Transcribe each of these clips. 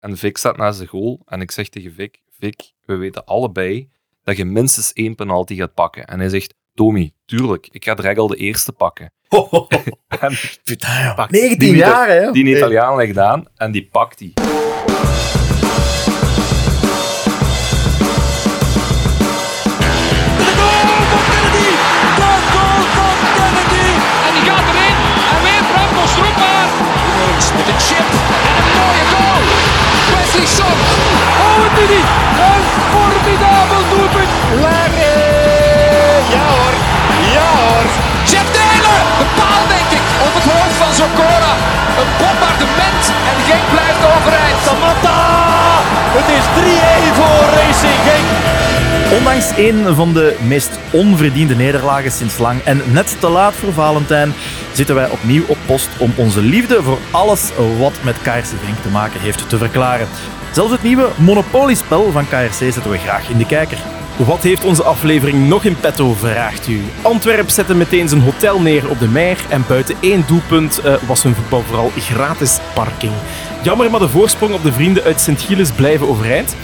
En Vic staat naast de goal. En ik zeg tegen Vic, Vic, we weten allebei dat je minstens één penalty gaat pakken. En hij zegt, Tommy, tuurlijk, ik ga direct al de eerste pakken. En Putain, ja. Pak. 19 die, jaar, hè? die Italiaan legt aan en die pakt die. Een formidabel doelpunt. Larry. Ja hoor. Ja hoor. Jeff Taylor. De paal denk ik. Op het hoofd van Zokora. Een bombardement. En Genk blijft overeind. Samatta. Het is 3-1 voor Racing Genk. Ondanks een van de meest onverdiende nederlagen sinds lang en net te laat voor Valentijn, zitten wij opnieuw op post om onze liefde voor alles wat met Genk te maken heeft te verklaren. Zelfs het nieuwe Monopoly-spel van KRC zetten we graag in de kijker. Wat heeft onze aflevering nog in petto, vraagt u. Antwerp zette meteen zijn hotel neer op de Meer en buiten één doelpunt eh, was hun voetbal vooral gratis parking. Jammer, maar de voorsprong op de vrienden uit Sint-Gilles blijven overeind.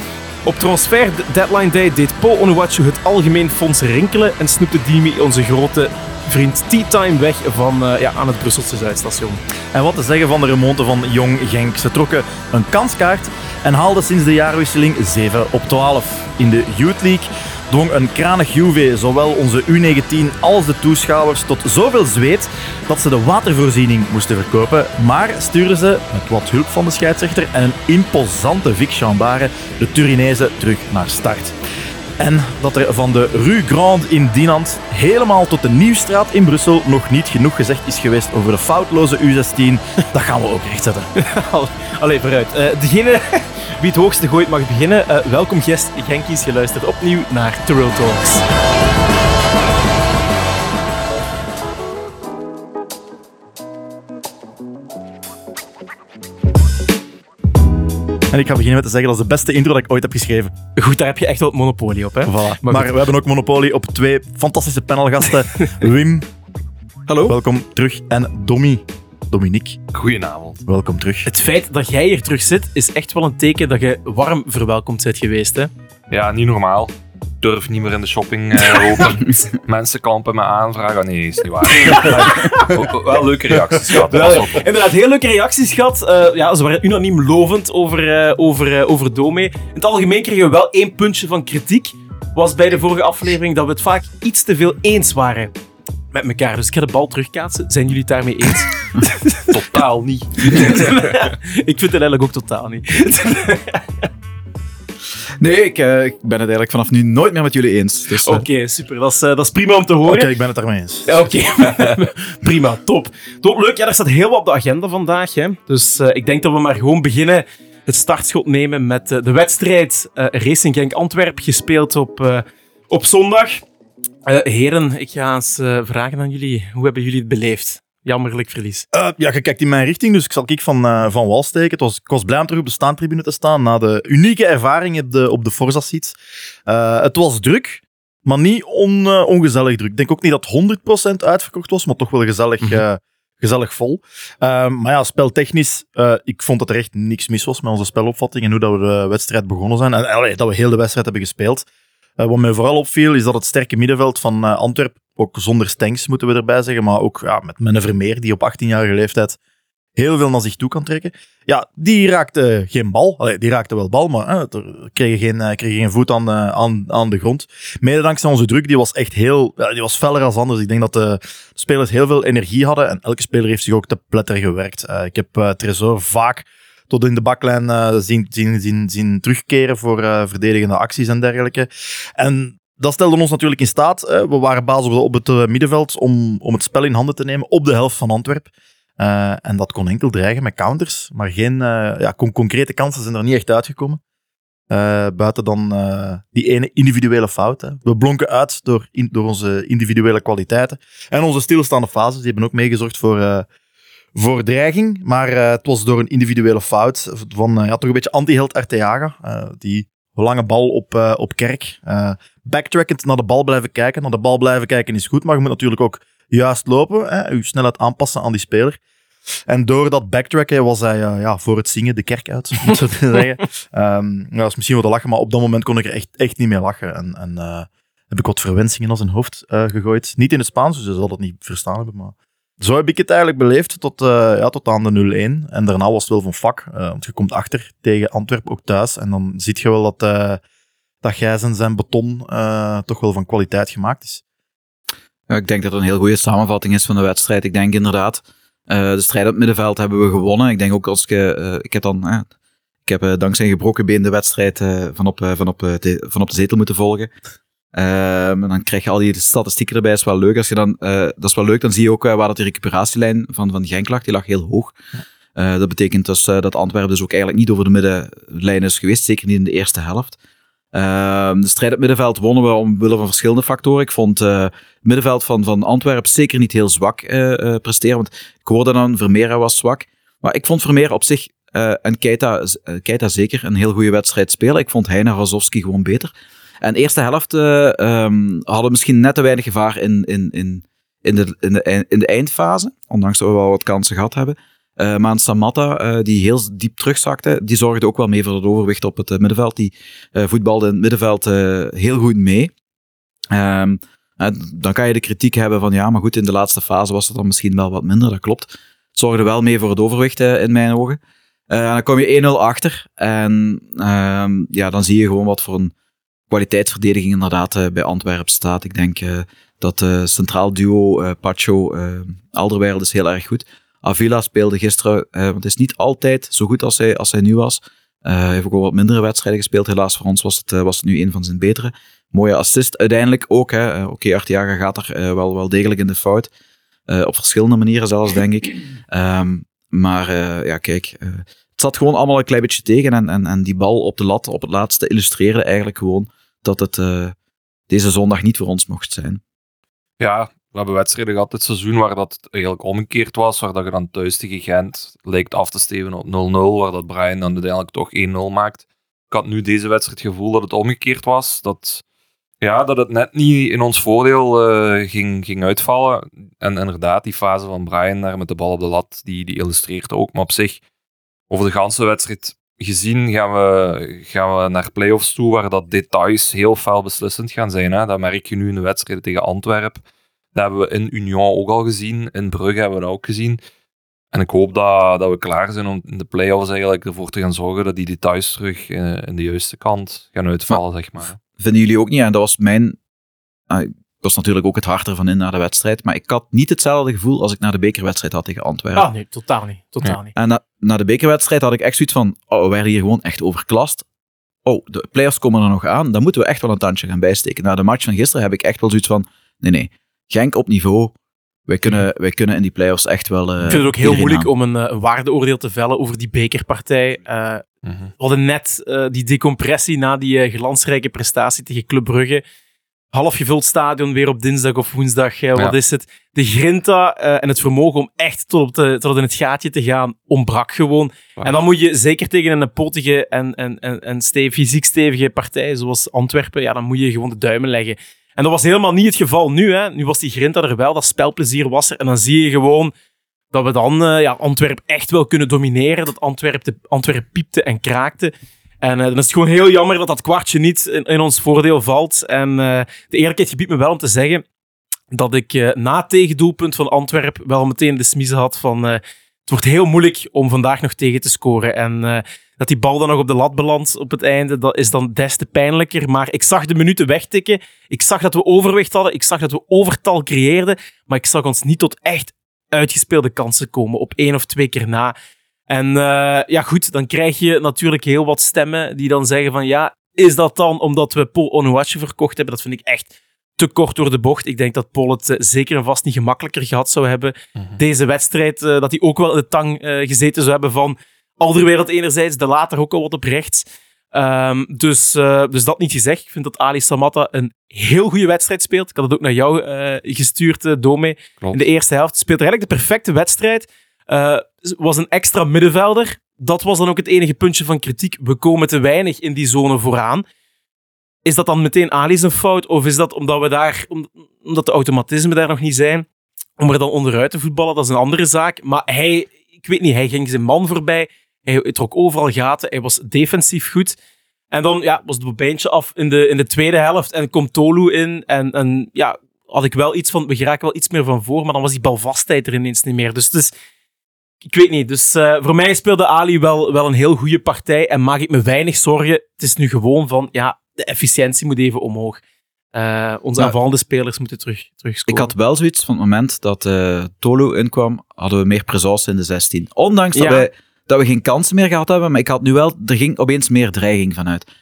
Op transfer deadline day deed Paul Onuachu het algemeen fonds rinkelen en snoepte Dimi onze grote vriend Tea-Time weg van, eh, ja, aan het Brusselse Zuidstation. En wat te zeggen van de remonte van Jong Genk. Ze trokken een kanskaart en haalden sinds de jaarwisseling 7 op 12. In de Youth League dwong een kranig Juve zowel onze U19 als de toeschouwers tot zoveel zweet dat ze de watervoorziening moesten verkopen. Maar stuurden ze, met wat hulp van de scheidsrechter en een imposante Vic Chambare, de Turinezen terug naar start. En dat er van de Rue Grande in Dinant helemaal tot de Nieuwstraat in Brussel nog niet genoeg gezegd is geweest over de foutloze U16, dat gaan we ook rechtzetten. Allee, vooruit. Eh, degene wie het hoogste gooit mag beginnen. Eh, welkom guest Genkies, je luistert opnieuw naar Tyrrell Talks. En ik ga beginnen met te zeggen, dat is de beste intro dat ik ooit heb geschreven. Goed, daar heb je echt wel het monopolie op, hè? Voilà. Maar we hebben ook Monopoly op twee fantastische panelgasten. Wim, Hallo? welkom terug. En Domi, Dominique, Goedenavond. welkom terug. Het feit dat jij hier terug zit, is echt wel een teken dat je warm verwelkomd bent geweest, hè? Ja, niet normaal. Durf niet meer in de shopping eh, lopen. Mensen klampen me aan, vragen... Oh, nee, is niet waar. Wel- Wel leuke reacties gehad. Wel, inderdaad, heel leuke reacties gehad. Eh, ja, ze waren unaniem lovend over, eh, over, over Dome. In het algemeen kregen we wel één puntje van kritiek. Was bij de vorige aflevering dat we het vaak iets te veel eens waren met elkaar. Dus ik ga de bal terugkaatsen. Zijn jullie het daarmee eens? Totaal niet. ik vind het eigenlijk ook totaal niet. Nee, ik, eh, ik ben het eigenlijk vanaf nu nooit meer met jullie eens. Dus, eh, Oké, super. Dat is, eh, dat is prima om te horen. Oké, ik ben het daarmee eens. Ja, Oké, prima, top. top. Leuk, ja, er staat heel wat op de agenda vandaag. Hè. Dus eh, ik denk dat we maar gewoon beginnen het startschot nemen met eh, de wedstrijd eh, Racing Genk Antwerp, gespeeld op, eh, op zondag. Eh, heren, ik ga eens eh, vragen aan jullie, hoe hebben jullie het beleefd? Jammerlijk verlies. Eh, ja, je kijkt in mijn richting, dus ik zal ik van, eh, van wal steken. Het was, ik was blij om terug op de staantribune te staan na de unieke ervaring op de, op de Forza-seats. Eh, het was druk, maar niet on, ongezellig druk. Ik denk ook niet dat 100% uitverkocht was, maar toch wel gezellig, eh, gezellig vol. Maar ja, speltechnisch, ik vond dat er echt niks mis was met onze spelopvatting en hoe dat we de wedstrijd begonnen zijn. En allee, dat we heel de wedstrijd hebben gespeeld. Eh, wat mij vooral opviel, is dat het sterke middenveld van eh Antwerp, ook zonder Stenks moeten we erbij zeggen, maar ook ja, met Menne Vermeer, die op 18-jarige leeftijd heel veel naar zich toe kan trekken. Ja, die raakte geen bal. Allee, die raakte wel bal, maar hè, kreeg geen, eh, kreeg geen voet aan, aan, de grond. Mede dankzij onze druk, die was echt heel... Die was feller als anders. Ik denk dat de spelers heel veel energie hadden en elke speler heeft zich ook te pletter gewerkt. Ik heb Tresor vaak tot in de baklijn eh, zien, zien, zien, terugkeren voor eh, verdedigende acties en dergelijke. En dat stelde ons natuurlijk in staat. we waren baas op, het eh, middenveld om, om het spel in handen te nemen op de helft van Antwerp. Eh, en dat kon enkel dreigen met counters, maar geen ja, con- concrete kansen zijn er niet echt uitgekomen. Buiten dan die ene individuele fout. We blonken uit door, door onze individuele kwaliteiten. En onze stilstaande fases, die hebben ook meegezorgd voor, voor dreiging. Maar eh, het was door een individuele fout van eh, ja, toch een beetje anti-held Arteaga. eh, die lange bal op, op kerk. Backtrackend naar de bal blijven kijken. Naar de bal blijven kijken is goed, maar je moet natuurlijk ook juist lopen. Hè, je snelheid aanpassen aan die speler. En door dat backtracken was hij ja, voor het zingen de kerk uit, zo te zeggen. Ehm, dat is misschien wel te lachen, maar op dat moment kon ik er echt, echt niet mee lachen. En, en heb ik wat verwensingen als zijn hoofd gegooid. Niet in het Spaans, dus ze zal het niet verstaan hebben, maar... Zo heb ik het eigenlijk beleefd tot, eh, ja, tot aan de 0-1. En daarna was het wel van vak, eh, want je komt achter tegen Antwerpen ook thuis. En dan zie je wel dat, eh dat Gijs en zijn beton toch wel van kwaliteit gemaakt is. Ja, ik denk dat het een heel goede samenvatting is van de wedstrijd. Ik denk inderdaad, de strijd op het middenveld hebben we gewonnen. Ik denk ook als ik, ik heb dan, ik heb dankzij een gebroken been de wedstrijd van, op, van, op, van op de zetel moeten volgen. Ehm, en dan krijg je al die statistieken erbij, dat is wel leuk. Als je dan, eh, dat is wel leuk, dan zie je ook eh, waar dat de recuperatielijn van, van Genk lag. Die lag heel hoog. Eh, dat betekent dus dat Antwerpen dus ook eigenlijk niet over de middenlijn is geweest, zeker niet in de eerste helft. Ehm, de strijd op het middenveld wonnen we omwille van verschillende factoren. Ik vond het middenveld van, van Antwerpen zeker niet heel zwak presteren, want ik hoorde dan Vermeer was zwak. Maar ik vond Vermeer op zich en Keita, Keita zeker een heel goede wedstrijd spelen. Ik vond Heine Razowski gewoon beter. En de eerste helft ehm, hadden misschien net te weinig gevaar in, in, in, in, de, in, de, in de eindfase, ondanks dat we wel wat kansen gehad hebben. Eh maar Samatta, eh, die heel diep terugzakte, die zorgde ook wel mee voor het overwicht op het middenveld. Die voetbalde in het middenveld heel goed mee. Ehm, dan kan je de kritiek hebben van ja, maar goed, in de laatste fase was het dan misschien wel wat minder, dat klopt. Het zorgde wel mee voor het overwicht in mijn ogen. En dan kom je 1-0 achter en ehm, ja, dan zie je gewoon wat voor een kwaliteitsverdediging inderdaad eh, bij Antwerpen staat. Ik denk eh, dat eh centraal duo eh, Pacho eh Alderweireld is heel erg goed. Avila speelde gisteren, want het is niet altijd zo goed als hij, als hij nu was. Hij heeft ook wel wat mindere wedstrijden gespeeld. Helaas voor ons was het, was het nu een van zijn betere. Mooie assist uiteindelijk ook. Oké, Arteaga gaat er wel, wel degelijk in de fout. Op verschillende manieren zelfs, denk ik. Ehm, maar ja, kijk, het zat gewoon allemaal een klein beetje tegen. En, en, en die bal op de lat op het laatste illustreerde eigenlijk gewoon dat het eh, deze zondag niet voor ons mocht zijn. Ja, we hebben wedstrijden gehad dit seizoen waar dat eigenlijk omgekeerd was, waar dat je dan thuis tegen Gent lijkt af te steven op 0-0, waar dat Brian dan uiteindelijk toch 1-0 maakt. Ik had nu deze wedstrijd het gevoel dat het omgekeerd was, dat, ja, dat het net niet in ons voordeel eh, ging, ging uitvallen. En inderdaad, die fase van Brian daar met de bal op de lat, die, die illustreert ook. Maar op zich, over de ganse wedstrijd gezien, gaan we, gaan we naar play-offs toe, waar dat details heel fel beslissend gaan zijn. Hè? Dat merk je nu in de wedstrijden tegen Antwerpen. Dat hebben we in Union ook al gezien. In Brugge hebben we dat ook gezien. En ik hoop dat, dat we klaar zijn om in de play-offs eigenlijk ervoor te gaan zorgen dat die details terug eh, in de juiste kant gaan uitvallen, zeg maar. Vinden jullie ook niet? En dat was mijn... ik was natuurlijk ook het hart ervan in na de wedstrijd, maar ik had niet hetzelfde gevoel als ik naar de bekerwedstrijd had tegen Antwerpen. Ah, nee, totaal niet. Totaal Ja. niet. En na, na de bekerwedstrijd had ik echt zoiets van, oh, we werden hier gewoon echt overklast. Oh, de players komen er nog aan, dan moeten we echt wel een tandje gaan bijsteken. Na de match van gisteren heb ik echt wel zoiets van, nee, nee, Genk op niveau, wij kunnen, wij kunnen in die playoffs echt wel... eh, Ik vind het ook heel moeilijk aan. om een, eh, een waardeoordeel te vellen over die bekerpartij. Eh, Mhm. we hadden net eh, die decompressie na die glansrijke prestatie tegen Club Brugge. Half gevuld stadion, weer op dinsdag of woensdag. eh, wat Ja. is het? De grinta eh, en het vermogen om echt tot, op de, tot in het gaatje te gaan, ontbrak gewoon. En dan moet je zeker tegen een potige en, en, en, en ste- fysiek stevige partij zoals Antwerpen, ja, dan moet je gewoon de duimen leggen. En dat was helemaal niet het geval nu. Hè. Nu was die grinta er wel, dat spelplezier was er. En dan zie je gewoon dat we dan eh, ja, Antwerp echt wel kunnen domineren. Dat Antwerp, de, Antwerp piepte en kraakte. En eh, dan is het gewoon heel jammer dat dat kwartje niet in, ons voordeel valt. En eh, de eerlijkheid gebiedt me wel om te zeggen dat ik eh, na het tegendoelpunt van Antwerp wel meteen de smiezen had van... het wordt heel moeilijk om vandaag nog tegen te scoren. En dat die bal dan nog op de lat belandt op het einde, dat is dan des te pijnlijker. Maar ik zag de minuten wegtikken. Ik zag dat we overwicht hadden. Ik zag dat we overtal creëerden. Maar ik zag ons niet tot echt uitgespeelde kansen komen op één of twee keer na. En eh, ja, goed, dan krijg je natuurlijk heel wat stemmen die dan zeggen van ja, is dat dan omdat we Paul Onuachu verkocht hebben? Dat vind ik echt te kort door de bocht. Ik denk dat Paul het eh, zeker en vast niet gemakkelijker gehad zou hebben. Mhm. Deze wedstrijd, eh, dat hij ook wel in de tang gezeten zou hebben van Alderwereld enerzijds, de later ook al wat op rechts. Ehm, dus, dus dat niet gezegd. Ik vind dat Ali Samatta een heel goede wedstrijd speelt. Ik had het ook naar jou gestuurd, Dome. Klopt. In de eerste helft speelt eigenlijk de perfecte wedstrijd. Was een extra middenvelder. Dat was dan ook het enige puntje van kritiek. We komen te weinig in die zone vooraan. Is dat dan meteen Ali zijn fout? Of is dat omdat, we daar, om- omdat de automatismen daar nog niet zijn? Om er dan onderuit te voetballen, dat is een andere zaak. Maar hij ik weet niet, hij ging zijn man voorbij. Hij trok overal gaten. Hij was defensief goed. En dan ja, was het bobijntje af in de, in de tweede helft. En komt Tolu in. En, ja, had ik wel iets van... We geraken wel iets meer van voor. Maar dan was die balvastheid er ineens niet meer. Dus, dus ik weet niet. Dus uh, voor mij speelde Ali wel, wel een heel goede partij. En maak ik me weinig zorgen. Het is nu gewoon van... Ja, de efficiëntie moet even omhoog. Uh, onze Ja. aanvallende spelers moeten terug, terug Ik had wel zoiets van het moment dat eh Tolo inkwam, hadden we meer presence in de 16. Ondanks dat, wij, dat we geen kansen meer gehad hebben, maar ik had nu wel, er ging opeens meer dreiging vanuit.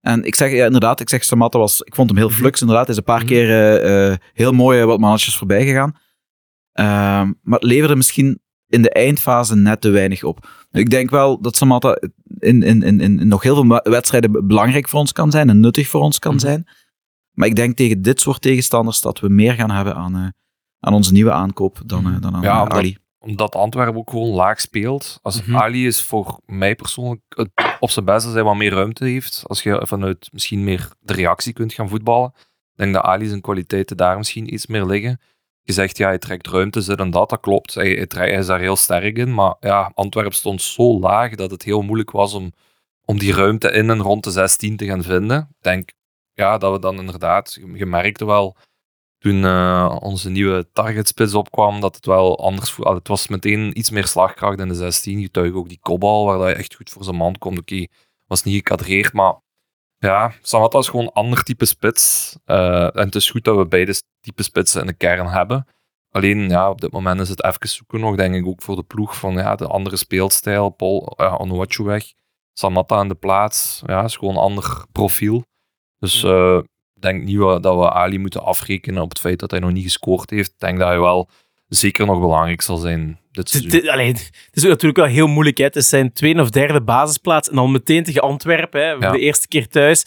En ik zeg ja, inderdaad, ik zeg Samatta was, ik vond hem heel flux inderdaad. Hij is een paar Mhm. keer eh, eh, heel mooi eh, wat mannetjes voorbij gegaan. Ehm, maar het leverde misschien in de eindfase net te weinig op. Ik denk wel dat Samatta in, in, in, in nog heel veel wedstrijden belangrijk voor ons kan zijn en nuttig voor ons kan Mhm. zijn. Maar ik denk tegen dit soort tegenstanders dat we meer gaan hebben aan, eh, aan onze nieuwe aankoop dan, eh, dan aan Ja, omdat- Ali. Omdat Antwerpen ook gewoon laag speelt. Als Mhm. Ali is voor mij persoonlijk het op zijn best als hij wat meer ruimte heeft. Als je vanuit misschien meer de reactie kunt gaan voetballen. Ik denk dat Ali zijn kwaliteiten daar misschien iets meer liggen. Je zegt, ja, hij trekt ruimte, zit en dat. Dat klopt. Hij, is daar heel sterk in. Maar ja, Antwerpen stond zo laag dat het heel moeilijk was om, om die ruimte in en rond de 16 te gaan vinden. Ik denk ja, dat we dan inderdaad, je merkte wel toen eh, onze nieuwe targetspits opkwam, dat het wel anders voelde. Het was meteen iets meer slagkracht in de 16. Je tuig ook die kopbal, waar dat je echt goed voor zijn man komt. Oké, was niet gekadreerd, maar ja, Samatta is gewoon een ander type spits. Eh, en het is goed dat we beide type spitsen in de kern hebben. Alleen, ja, op dit moment is het even zoeken nog, denk ik, ook voor de ploeg van ja, de andere speelstijl. Paul uh, Onuachu weg, Samatta in de plaats. Ja, is gewoon een ander profiel. Dus eh, ik denk niet dat we Ali moeten afrekenen op het feit dat hij nog niet gescoord heeft. Ik denk dat hij wel zeker nog belangrijk zal zijn dit Het, seizoen. het- allee, het is ook natuurlijk wel heel moeilijk. Hè. Het is zijn tweede of derde basisplaats en dan meteen tegen Antwerpen. Hè, voor Ja. de eerste keer thuis.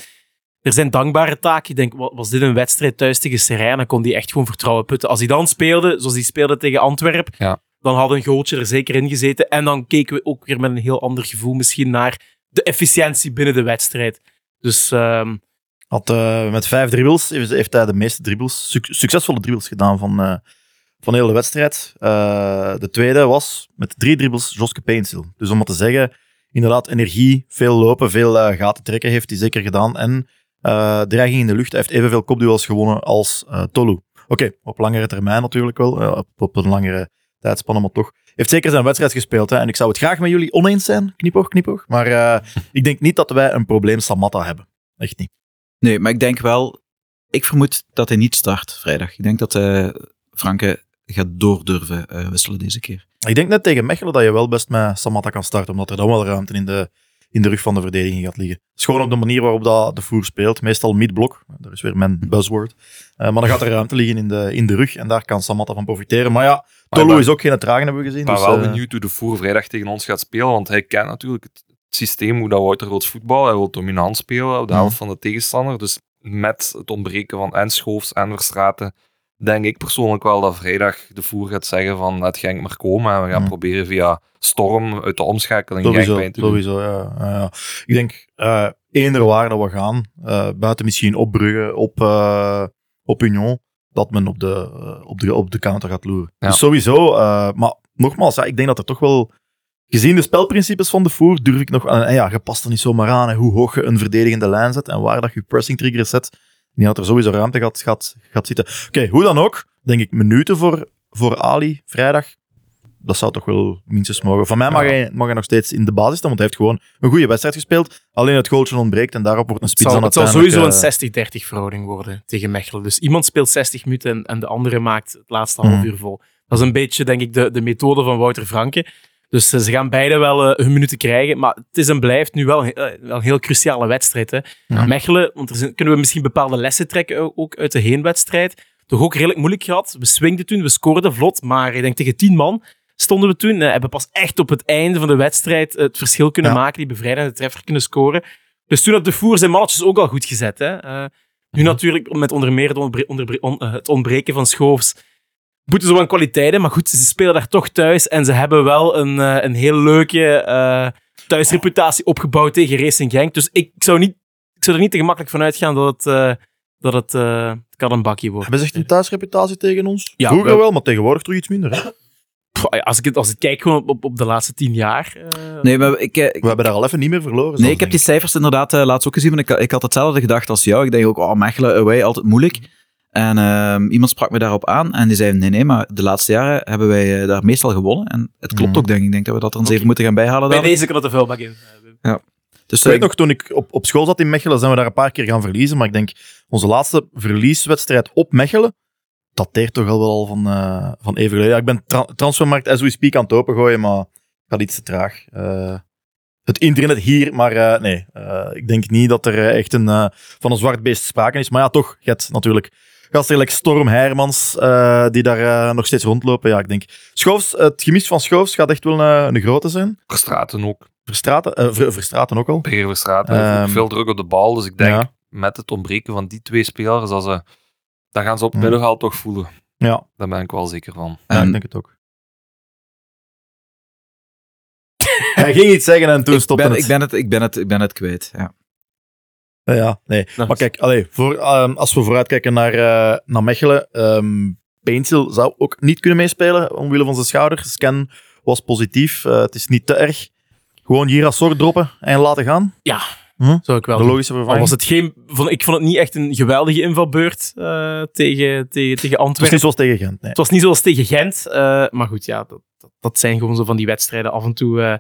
Er zijn dankbare taken. Ik denk, wa- was dit een wedstrijd thuis tegen Serijn, dan kon hij echt gewoon vertrouwen putten. Als hij dan speelde, zoals hij speelde tegen Antwerpen, Ja. dan had een goaltje er zeker in gezeten. En dan keken we ook weer met een heel ander gevoel misschien naar de efficiëntie binnen de wedstrijd. Dus ehm, Had, eh, met vijf dribbles heeft, heeft hij de meeste dribbles, suc- succesvolle dribbles gedaan van, eh, van de hele wedstrijd. Eh, de tweede was met drie dribbles Joske Painstil. Dus om maar te zeggen, inderdaad, energie, veel lopen, veel eh, gaten trekken heeft hij zeker gedaan. En eh, dreiging in de lucht. Hij heeft evenveel kopduels gewonnen als Tolu. Oké, op langere termijn natuurlijk wel. op, op een langere tijdspanne, maar toch. Heeft zeker zijn wedstrijd gespeeld. Hè, en ik zou het graag met jullie oneens zijn, knipoog, knipoog. Maar ik denk niet dat wij een probleem Samatta hebben. Echt niet. Nee, maar ik denk wel, ik vermoed dat hij niet start vrijdag. Ik denk dat Franke gaat doordurven eh, wisselen deze keer. Ik denk net tegen Mechelen dat je wel best met Samatta kan starten, omdat er dan wel ruimte in de, in de rug van de verdediging gaat liggen. Het is gewoon op de manier waarop dat de voer speelt. Meestal mid-blok, dat is weer mijn buzzword. Eh, maar dan gaat er ruimte liggen in de, in de rug en daar kan Samatta van profiteren. Maar ja, Tolo is ook geen tragen, hebben we gezien. Ik ben dus, wel eh, benieuwd hoe de Voer vrijdag tegen ons gaat spelen, want hij kent natuurlijk het systeem hoe dat Wouter wil voetbal. Hij wil dominant spelen op de Mhm. helft van de tegenstander. Dus met het ontbreken van en Schoofs en Verstraten, denk ik persoonlijk wel dat vrijdag de Voer gaat zeggen van het Genk maar komen en we gaan Mhm. proberen via Storm uit de omschakeling Genk Sowieso, pijn te doen. sowieso ja, ja, ja. Ik denk, eh eender waar dat we gaan, eh, buiten misschien op Brugge, op, eh, op Union, dat men op de, op de, op de counter gaat loeren. Ja. Dus sowieso, maar nogmaals, ja, ik denk dat er toch wel, gezien de spelprincipes van de voer, durf ik nog, eh, ja, je past er niet zomaar aan, hè, hoe hoog je een verdedigende lijn zet en waar dat je pressing triggers zet. Denk dat er sowieso ruimte gaat, gaat, gaat zitten. Oké, hoe dan ook, denk ik minuten voor, voor Ali vrijdag. Dat zou toch wel minstens mogen. Van mij mag, Ja. hij, mag hij nog steeds in de basis staan, want hij heeft gewoon een goede wedstrijd gespeeld. Alleen het goaltje ontbreekt en daarop wordt een spits zal, dan het zal sowieso een eh, 60-30 verhouding worden tegen Mechelen. Dus iemand speelt 60 minuten en, en de andere maakt het laatste half Mhm. uur vol. Dat is een beetje, denk ik, de, de methode van Wouter Franke. Dus eh, ze gaan beide wel eh, hun minuten krijgen. Maar het is en blijft nu wel, eh, wel een heel cruciale wedstrijd. Hè. Ja. Mechelen, want er zijn, kunnen we misschien bepaalde lessen trekken ook uit de heenwedstrijd. Toch ook redelijk moeilijk gehad. We swingden toen, we scoorden vlot. Maar ik denk tegen 10 man stonden we toen. Eh, hebben pas echt op het einde van de wedstrijd het verschil kunnen Ja. maken. Die bevrijdende treffer kunnen scoren. Dus toen had de Voer zijn mannetjes ook al goed gezet. Hè. Nu Mhm. natuurlijk met onder meer onderbre- on- het ontbreken van Schoofs. Moeten ze wel een kwaliteiten, maar goed, ze spelen daar toch thuis. En ze hebben wel een, eh, een heel leuke eh, thuisreputatie opgebouwd tegen Racing Genk. Dus ik zou, niet, ik zou er niet te gemakkelijk van uitgaan dat het, eh, dat het, eh, het kan een bakje wordt. Hebben ze echt een thuisreputatie tegen ons? Ja, Vroeger wel- wel, maar tegenwoordig toch iets minder. Hè? als, ik het, als ik kijk gewoon op, op, op de laatste tien jaar. eh, Nee, maar ik, ik, We hebben daar al even niet meer verloren. nee, ik heb die cijfers inderdaad laatst ook gezien. Want ik, ik had hetzelfde gedacht als jou. Ik denk ook, oh, Mechelen away, altijd moeilijk. En ehm, iemand sprak me daarop aan en die zei, nee, nee, maar de laatste jaren hebben wij eh, daar meestal gewonnen. En het klopt Mhm. ook, denk ik. Ik denk dat we dat er eens even moeten gaan bijhalen. bij deze kan het de vuilbak in. eh, Wim. Dus Ik eh, weet nog, toen ik op, op school zat in Mechelen, zijn we daar een paar keer gaan verliezen. Maar ik denk, onze laatste verlieswedstrijd op Mechelen, dateert toch al wel van, eh, van even geleden. Ja, ik ben tra transfermarkt as we speak aan het opengooien, maar gaat iets te traag. Eh, het internet hier, maar eh, nee. eh, ik denk niet dat er eh, echt een, eh, van een zwart beest sprake is. Maar ja, toch, je hebt natuurlijk gasten like Storm Hermans, eh, die daar eh, nog steeds rondlopen. Ja, ik denk, Schoofs, het gemis van Schoofs gaat echt wel een, een grote zijn. Verstraten ook. Verstraten, eh, Ver- Verstraten ook al. Peter Verstraten heeft ook Ehm, veel druk op de bal. Dus ik denk, Ja. met het ontbreken van die twee spelers, als ze, dat gaan ze op middenveld toch voelen. Ja, Daar ben ik wel zeker van. Ja, en- ik denk het ook. Hij ging iets zeggen en toen ik, stopte ben, het. ik, ben het, ik, ben het, ik ben het kwijt. Ja. Ja, Ja, nee. Maar kijk, allee, voor, ehm, als we vooruitkijken naar, eh, naar Mechelen, Paintil zou ook niet kunnen meespelen omwille van zijn schouder. Scan was positief. eh, het is niet te erg. Gewoon Girasor droppen en laten gaan. Zou ik wel De logische vervanging. was het geen, van, ik vond het niet echt een geweldige invalbeurt eh, tegen, tegen, tegen Het was Antwerpen. niet zoals tegen Gent. Nee. Het was niet zoals tegen Gent. maar goed, ja, dat, dat, dat zijn gewoon zo van die wedstrijden. Af en toe,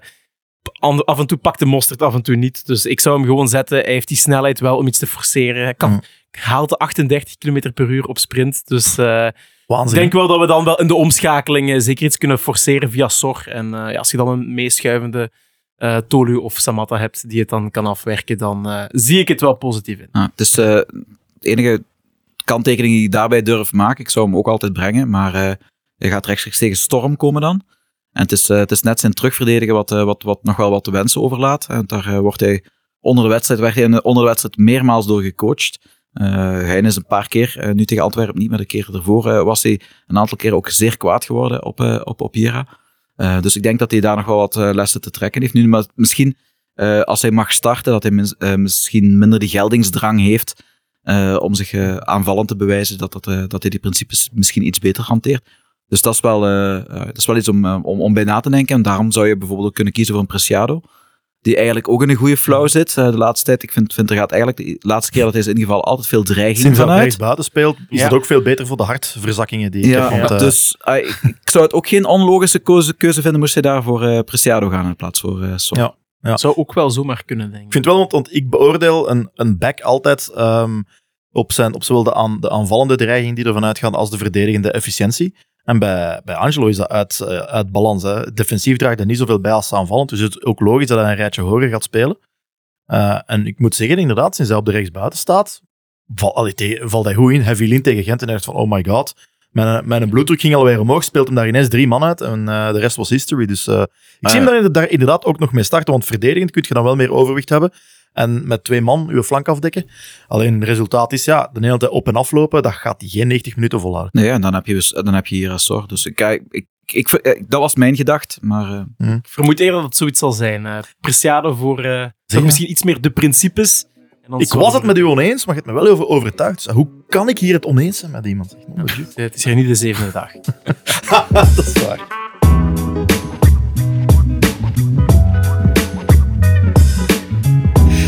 af en toe pakt de mosterd, af en toe niet. Dus ik zou hem gewoon zetten. Hij heeft die snelheid wel om iets te forceren. Hij kan, Mm. haalt de 38 km per uur op sprint. Dus eh, ik denk wel dat we dan wel in de omschakeling eh, zeker iets kunnen forceren via Sor. En eh, ja, als je dan een meeschuivende Tolu of Samatta hebt die het dan kan afwerken, dan zie ik het wel positief in. Ja, dus de enige kanttekening die ik daarbij durf maken, ik zou hem ook altijd brengen, maar hij gaat rechtstreeks tegen Storm komen dan. En het is, eh, het is net zijn terugverdedigen wat, eh, wat, wat nog wel wat te wensen overlaat. En daar eh, wordt hij onder de wedstrijd, werd hij onder de wedstrijd meermaals door gecoacht. Eh hij is een paar keer, nu tegen Antwerpen niet, maar de keer ervoor was hij een aantal keer ook zeer kwaad geworden op, op, op dus ik denk dat hij daar nog wel wat lessen te trekken heeft nu. Maar misschien, als hij mag starten, dat hij mis- misschien minder die geldingsdrang heeft om zich aanvallend te bewijzen, dat, dat, dat hij die principes misschien iets beter hanteert. Dus dat is wel, eh, eh, dat is wel iets om, eh, om, om bij na te denken. En daarom zou je bijvoorbeeld ook kunnen kiezen voor een Preciado. Die eigenlijk ook in een goede flow zit eh, de laatste tijd. Ik vind, vind er gaat eigenlijk de laatste keer dat hij is ingevallen altijd veel dreiging Sinds vanuit. buiten speelt, is Ja. het ook veel beter voor de hartverzakkingen die ik Ja, heb. Want, dus ik, ik zou het ook geen onlogische keuze, keuze vinden moest hij daar voor eh, Preciado gaan in plaats voor eh Son. Ja. Ja. Zou ook wel zomaar kunnen, denk ik. Ik vind wel, want, want ik beoordeel een, een back altijd ehm, op, zijn, op zowel de, aan, de aanvallende dreiging die ervan uitgaan als de verdedigende efficiëntie. En bij, bij Angelo is dat uit, eh, uit balans. Hè. Defensief draagt hij niet zoveel bij als aanvallend, dus het is ook logisch dat hij een rijtje hoger gaat spelen. Eh, en ik moet zeggen, inderdaad, sinds hij op de rechtsbuiten staat, val, allee, tegen- valt hij goed in. Heavy in tegen Gent en hij dacht van, oh my god. Mijn, mijn bloeddruk ging alweer omhoog, speelt hem daar ineens drie man uit en eh, de rest was history. Dus ik Ah, zie hem daar inderdaad ook nog mee starten, want verdedigend kun je dan wel meer overwicht hebben. En met twee man uw flank afdekken. Alleen het resultaat is, ja, de hele tijd op en aflopen, dat gaat hij geen 90 minuten volhouden. Nee, en dan heb je, dus, dan heb je hier een soort. Dus ik, ik, ik, ik, eh, dat was mijn gedacht. Maar eh, Ik vermoed eerder dat het zoiets zal zijn. eh Preciado voor eh, misschien iets meer de principes. En dan Ik was het met u oneens, maar je hebt me wel over overtuigd. Dus hoe kan ik hier het oneens zijn met iemand? Nou, Het is hier niet de zevende dag. dat is waar.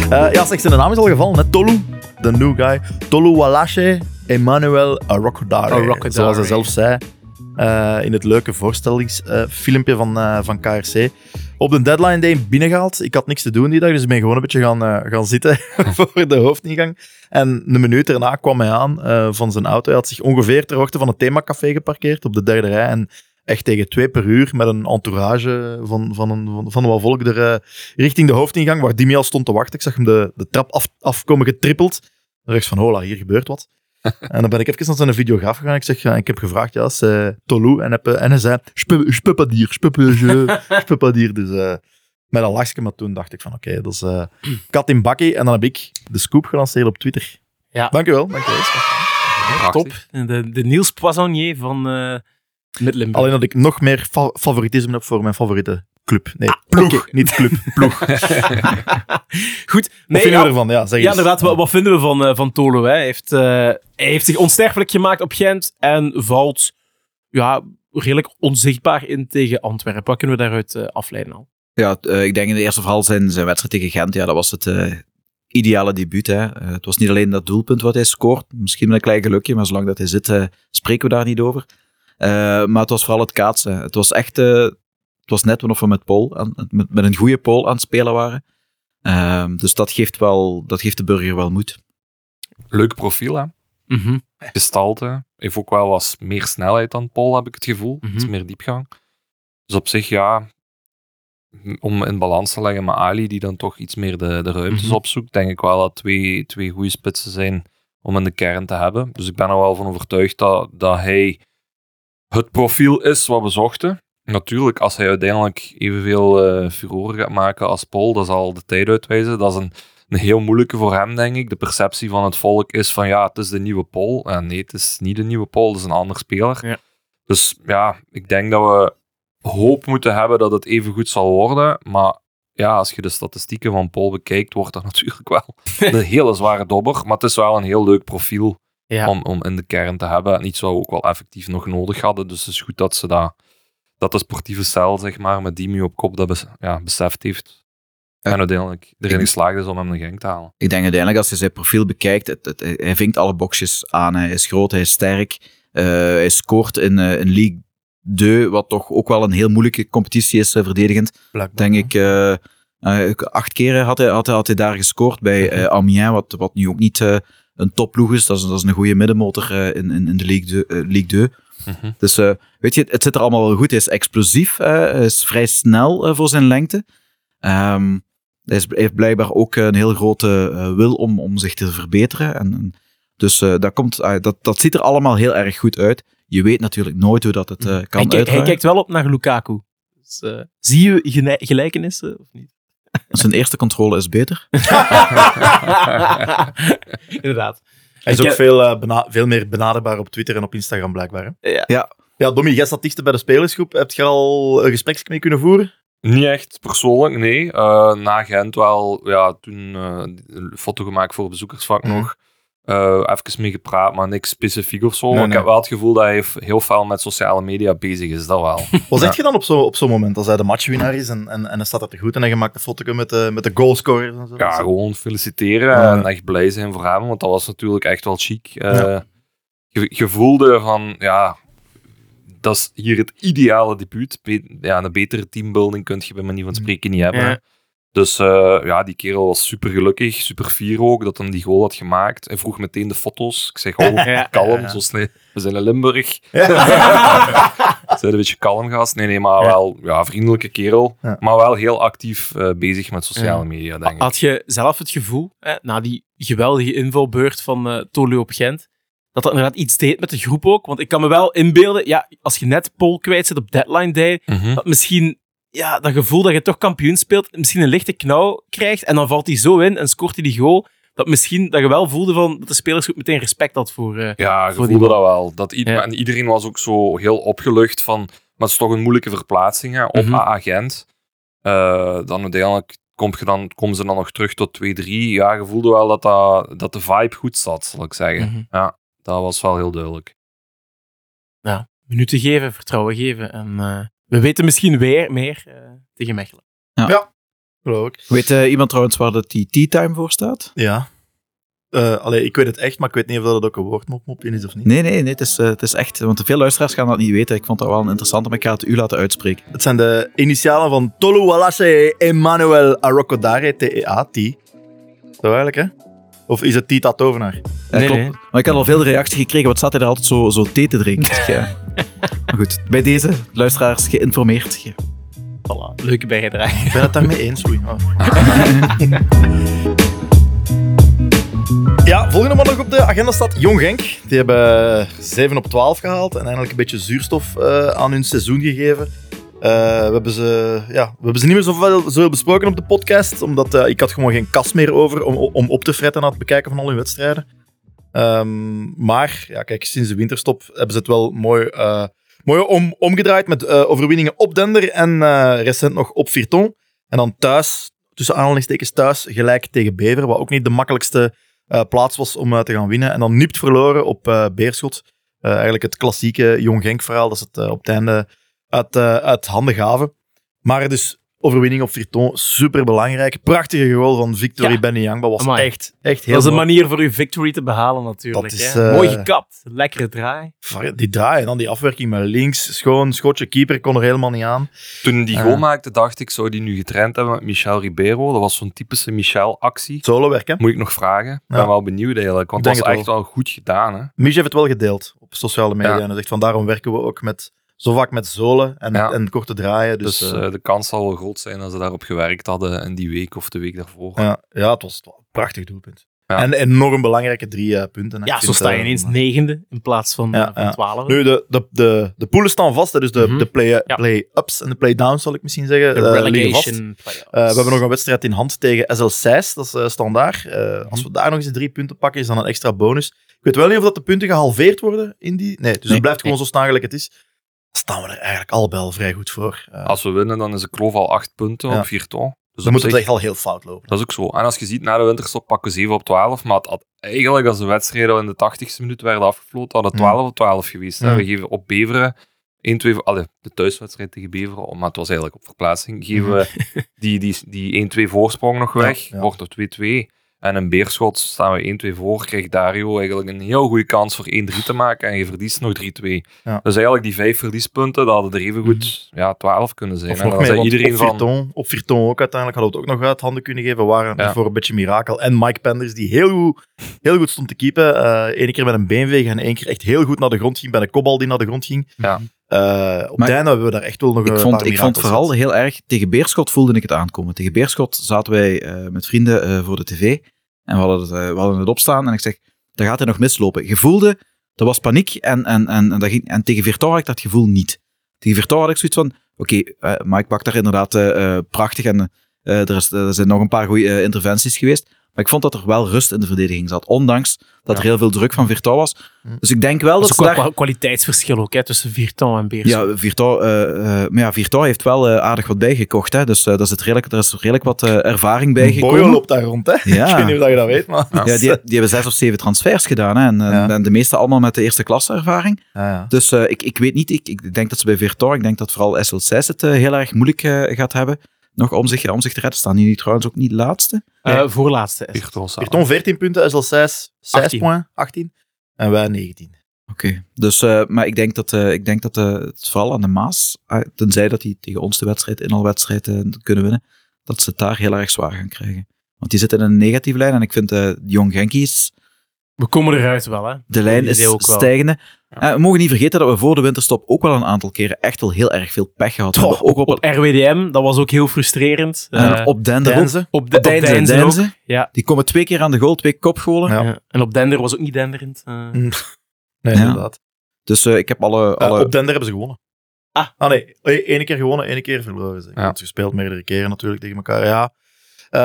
Ja, zeg, zijn naam is al gevallen. Hè? Tolu, de new guy. Tolu Walashe Emmanuel Arokodare. Arokodare. Zoals hij zelf zei eh, in het leuke voorstellingsfilmpje van, eh, van KRC. Op de deadline day binnengehaald. Ik had niks te doen die dag, dus ik ben gewoon een beetje gaan, eh, gaan zitten voor de hoofdingang. En een minuut erna kwam hij aan eh, van zijn auto. Hij had zich ongeveer ter hoogte van het themacafé geparkeerd op de derde rij. En echt tegen twee per uur met een entourage van, van, een, van, van wat volk er eh, richting de hoofdingang, waar Dimi al stond te wachten. Ik zag hem de, de trap af, afkomen getrippeld. Dan ik van, hola, hier gebeurt wat. en dan ben ik even naar zijn videograaf gegaan. Ik zeg, ja, ik heb gevraagd, ja, c'est Tolu. En, heb, eh, en hij zei, je peux- je peux pas dire, je peux pas- je- je peux pas dire. Dus eh, met een lachje, maar toen dacht ik van, oké, dat is eh, kat in bakkie. En dan heb ik de scoop gelanceerd op Twitter. Ja. Dankjewel, dankjewel. Top. De, de Niels Poissonnier van uh, Midlimburg. Alleen dat ik nog meer fa- favoritisme heb voor mijn favoriete club. Nee, ploeg, niet club. Ploeg. Goed. Wat Nee, vinden ja, we ervan? Ja, zeg ja, inderdaad. Wat, wat vinden we van, eh, van Tolo? Hè? Hij, heeft, eh, hij heeft zich onsterfelijk gemaakt op Gent en valt ja, redelijk onzichtbaar in tegen Antwerpen. Wat kunnen we daaruit eh, afleiden al? Ja, eh, ik denk in de eerste geval zijn, zijn wedstrijd tegen Gent, ja, dat was het eh, ideale debuut. Hè. Het was niet alleen dat doelpunt wat hij scoort, misschien met een klein gelukje, maar zolang dat hij zit, spreken we daar niet over. Eh, maar het was vooral het kaatsen. Het was echt, eh, het was net of we met, Paul aan, met, met een goede Paul aan het spelen waren. Ehm, dus dat geeft, wel, dat geeft de burger wel moed. Leuk profiel, hè? Mhm. Gestalte. Heeft ook wel wat meer snelheid dan Paul, heb ik het gevoel. Mhm. Iets meer diepgang. Dus op zich, ja, om in balans te leggen met Ali, die dan toch iets meer de, de ruimtes Mhm. opzoekt, denk ik wel dat twee, twee goede spitsen zijn om in de kern te hebben. Dus ik ben er wel van overtuigd dat, dat hij het profiel is wat we zochten. Natuurlijk, als hij uiteindelijk evenveel eh furoren gaat maken als Paul, dat zal de tijd uitwijzen. Dat is een, een heel moeilijke voor hem, denk ik. De perceptie van het volk is van ja, het is de nieuwe Paul. Ja, nee, het is niet de nieuwe Paul, het is een ander speler. Ja. Dus ja, ik denk dat we hoop moeten hebben dat het even goed zal worden. Maar ja, als je de statistieken van Paul bekijkt, wordt dat natuurlijk wel een hele zware dobber. Maar het is wel een heel leuk profiel Ja. om, om in de kern te hebben. En iets wat we ook wel effectief nog nodig hadden. Dus het is goed dat ze dat, dat de sportieve cel, zeg maar, met Dimi op kop, dat bes- ja, beseft heeft. Ja. En uiteindelijk erin Ik- geslaagd is om hem naar Genk te halen. Ik denk uiteindelijk, als je zijn profiel bekijkt, het, het- hij vinkt alle boxjes aan. Hij is groot, hij is sterk. eh, hij scoort in, eh, in League 2, wat toch ook wel een heel moeilijke competitie is, eh, verdedigend. Blijkbaar. Denk ik, eh, eh, acht keren had hij, had, hij, had hij daar gescoord bij eh, Amiens, wat, wat nu ook niet eh, een topploeg is. Dat is, dat is een goede middenmotor eh, in, in, in de League 2. eh, League 2. Mhm. Dus eh, weet je, het zit er allemaal wel goed. Hij is explosief, eh, hij is vrij snel voor zijn lengte. Ehm, hij, is, hij heeft blijkbaar ook een heel grote eh, wil om, om zich te verbeteren. En, en dus eh, dat, komt, eh, dat, dat ziet er allemaal heel erg goed uit. Je weet natuurlijk nooit hoe dat het eh, kan hij, kijkt- hij kijkt wel op naar Lukaku. Dus, eh, zie je gene- gelijkenissen of niet? Zijn eerste controle is beter. Inderdaad. Hij is ook veel, eh, bena- veel meer benaderbaar op Twitter en op Instagram, blijkbaar. Hè? Ja. Ja. Ja, Dommy, jij zat dichter bij de spelersgroep. Heb je al een gesprek mee kunnen voeren? Niet echt persoonlijk, nee. Eh, na Gent wel, ja, toen eh, een foto gemaakt voor het bezoekersvak Mhm. nog. Eh even mee gepraat, maar niks specifiek of zo. Nee, Maar Ik heb wel het gevoel dat hij heel veel met sociale media bezig is, dat wel. Wat Ja. zeg je dan op zo'n op zo'n moment, als hij de matchwinnaar is en, en, en hij staat er te goed en hij maakt een foto met de, met de goalscorers en zo? Ja, gewoon feliciteren Ja. en echt blij zijn voor hem, want dat was natuurlijk echt wel chic. Eh, Ja. je, je voelde van, ja, dat is hier het ideale debuut. Be- ja, een betere teambuilding kun je bij manier van spreken niet hebben. Dus eh, ja, die kerel was super gelukkig, super fier ook dat hij die goal had gemaakt. Hij vroeg meteen de foto's. Ik zeg, oh, Ja. kalm, Ja. zo snel. We zijn in Limburg. Ja. Zijn een beetje kalm gast. Nee, nee, maar Ja. wel ja, vriendelijke kerel. Ja. Maar wel heel actief eh, bezig met sociale media, denk ik. Had je zelf het gevoel, hè, na die geweldige invalbeurt van eh Tolu op Gent, dat dat inderdaad iets deed met de groep ook? Want ik kan me wel inbeelden, ja, als je net Paul kwijt zit op deadline day, Mhm. dat misschien ja, dat gevoel dat je toch kampioen speelt, misschien een lichte knauw krijgt en dan valt hij zo in en scoort hij die goal, dat misschien dat je wel voelde van dat de spelersgroep meteen respect had voor... eh, Ja, je voor voelde dat wel. Dat Ja. En iedereen was ook zo heel opgelucht van... Maar het is toch een moeilijke verplaatsing hè, op Mhm. AA-Gent. Eh, dan uiteindelijk kom je dan, komen ze dan nog terug tot 2-3. Ja, je voelde wel dat, dat, dat de vibe goed zat, zal ik zeggen. Mhm. Ja, dat was wel heel duidelijk. minuten geven, vertrouwen geven. En eh, we weten misschien weer meer eh, tegen Mechelen. Geloof ik. Weet eh, iemand trouwens waar dat die tea time voor staat? Ja. Eh, allee, ik weet het echt, maar ik weet niet of dat ook een woordmop in is of niet. Nee, nee, nee het, is, het is echt... Want veel luisteraars gaan dat niet weten. Ik vond dat wel een interessante, maar ik ga het u laten uitspreken. Het zijn de initialen van Tolu Wallace Emmanuel Arokodare, T-E-A, T. Zo eigenlijk, hè? Of is het Tita Tovenaar? Nee, klopt. nee. Maar ik had al veel reacties gekregen. Wat staat hij er altijd zo, zo thee te drinken? Ja. maar goed, bij deze luisteraars geïnformeerd. Ja. Voilà, leuke bijdrage. Ik ben het daarmee eens, oei. Oh. Ja, volgende man nog op de agenda staat Jong Genk. Die hebben 7 op 12 gehaald en eigenlijk een beetje zuurstof eh, aan hun seizoen gegeven. Eh, we, hebben ze, ja, we hebben ze niet meer zoveel, zoveel besproken op de podcast, omdat eh, ik had gewoon geen kas meer over om, om op te fretten na het bekijken van al hun wedstrijden. Ehm, maar ja, kijk, sinds de winterstop hebben ze het wel mooi, eh, mooi om, omgedraaid met overwinningen op Dender en recent nog op Virton. En dan thuis, tussen aanhalingstekens thuis, gelijk tegen Bever, wat ook niet de makkelijkste plaats was om te gaan winnen. En dan nipt verloren op Beerschot, eigenlijk het klassieke Jong Genk verhaal, dat ze het op het einde uit, eh, uit handen gaven. Maar dus overwinning op Virton, super belangrijk. Prachtige goal van Victory Ja. Benyangba was Amai. echt, echt heel Dat is een manier voor uw victory te behalen natuurlijk. Dat is, hè. eh, Mooi gekapt, lekkere draai. Die draai en dan die afwerking met links, schoon, schotje, keeper kon er helemaal niet aan. Toen hij die Ja. goal maakte, dacht ik, zou die nu getraind hebben met Michel Ribeiro? Dat was zo'n typische Michel-actie. Solo werk, hè? Moet ik nog vragen. Ik ben wel benieuwd eigenlijk, want Ik dat was het echt wel goed gedaan. Hè? Mich heeft het wel gedeeld op sociale media. Ja. En hij zegt van daarom werken we ook met, zo vaak met zolen en, Ja. en korte draaien. Dus, Dus, eh, eh, de kans zal wel groot zijn dat ze daarop gewerkt hadden in die week of de week daarvoor. ja, ja, het was een prachtig doelpunt. Ja. En enorm belangrijke drie eh, punten. hè. Ja, zo sta je ineens negende in plaats van, Ja, van ja. twaalfde. Nu, de, de, de, de poelen staan vast, hè, dus de, Mhm. de Ja. play-ups en de play-downs, zal ik misschien zeggen, De eh, vast. relegation. Eh, we hebben nog een wedstrijd in hand tegen SL Seis, dat is standaard. Eh, als we daar nog eens de drie punten pakken, is dan een extra bonus. Ik weet wel niet of dat de punten gehalveerd worden in die... Nee, dus Nee, het blijft gewoon nee. zo staan gelijk het is. Staan we er eigenlijk al wel vrij goed voor. Eh, Als we winnen, dan is de kloof al acht punten Ja. op vier ton. Dus dan moet het echt al heel fout lopen. Dat is ook zo. En als je ziet, na de winterstop pakken we 7 op 12. Maar het had eigenlijk, als de wedstrijden al in de 80ste minuut werden afgefloten, had het 12 op 12 geweest. Ja. We geven op Beveren 1-2... voor- Allee, de thuiswedstrijd tegen Beveren, maar het was eigenlijk op verplaatsing. Geven we die, die, die 1-2 voorsprong nog weg. Ja. Wordt er 2-2. En een beerschot staan we 1-2 voor. Krijgt Dario eigenlijk een heel goede kans voor 1-3 te maken. En je verliest nog 3-2. Ja. Dus eigenlijk die vijf verliespunten, dat hadden er even goed ja, 12 kunnen zijn. Of en dan zei iedereen op van... Virton, op Virton ook uiteindelijk hadden we het ook nog uit handen kunnen geven. waren Ja. voor een beetje mirakel. En Mike Penders, die heel goed, heel goed stond te keepen. Eh Eén keer met een beenveeg en één keer echt heel goed naar de grond ging. Bij een kopbal die naar de grond ging. Ja. Eh, op Maar het einde hebben we daar echt wel nog Ik een vond, paar ik vond vooral heel erg, tegen Beerschot voelde ik het aankomen. Tegen Beerschot zaten wij eh, met vrienden eh, voor de tv en we hadden, het, eh, we hadden het opstaan en ik zeg, daar gaat hij nog mislopen. Je voelde, er was paniek en, en, en, en, dat ging, en tegen Virtual had ik dat gevoel niet. Tegen Virtual had ik zoiets van, oké, eh, Mike pakt daar inderdaad eh, eh, prachtig en eh, er, is, er zijn nog een paar goede interventies geweest. Maar ik vond dat er wel rust in de verdediging zat, ondanks dat er heel veel druk van Virtual was. Hm. Dus ik denk wel dat dat, is ze ook daar... kwaliteitsverschil ook, hè, tussen Virton en Beerschot. Ja, Virtual, eh, eh, maar ja, Virtual heeft wel eh, aardig wat bijgekocht. Hè? Dus eh, daar, zit redelijk, daar is redelijk wat eh, ervaring bij Boyo gekomen. loopt daar rond, hè? Ja. Ik weet niet of je dat weet, maar... Ja. Die, die hebben zes of zeven transfers gedaan. Hè? En, en- Ja. en de meeste allemaal met de eerste klasse ervaring. Ja, ja. Dus eh, ik, ik weet niet. Ik, ik denk dat ze bij Virtual, ik denk dat vooral SL6 het heel erg moeilijk gaat hebben. Nog om zich, om zich te redden. Staan die nu trouwens ook niet laatste? Eh, voorlaatste. is het. Virtuos Virton 14 punten, SL 6, 6 18. points, 18. En wij 19. Oké. Dus, eh, maar ik denk dat, eh, ik denk dat eh, het vooral aan de Maas, eh, tenzij dat die tegen ons de wedstrijd, inhaalwedstrijd eh, kunnen winnen, dat ze het daar heel erg zwaar gaan krijgen. Want die zitten in een negatieve lijn en ik vind eh Jong Genkies, We komen eruit wel, hè. de lijn is stijgende. Ja. Eh, we mogen niet vergeten dat we voor de winterstop ook wel een aantal keren echt wel heel erg veel pech gehad Toch, hebben. Ook op, op RWDM, dat was ook heel frustrerend. en Eh, op Dender op de Op. Ja. Die komen twee keer aan de goal, twee kopgolen. Ja. Ja. En op Dender was ook niet denderend. eh. Mm. Nee, Ja. inderdaad. Dus eh, ik heb alle... Alle op Dender hebben ze gewonnen. Ah. nee. E- Ene keer gewonnen, ene keer verloren. Ze Ja. hebben gespeeld meerdere keren natuurlijk tegen elkaar. Ja. Eh,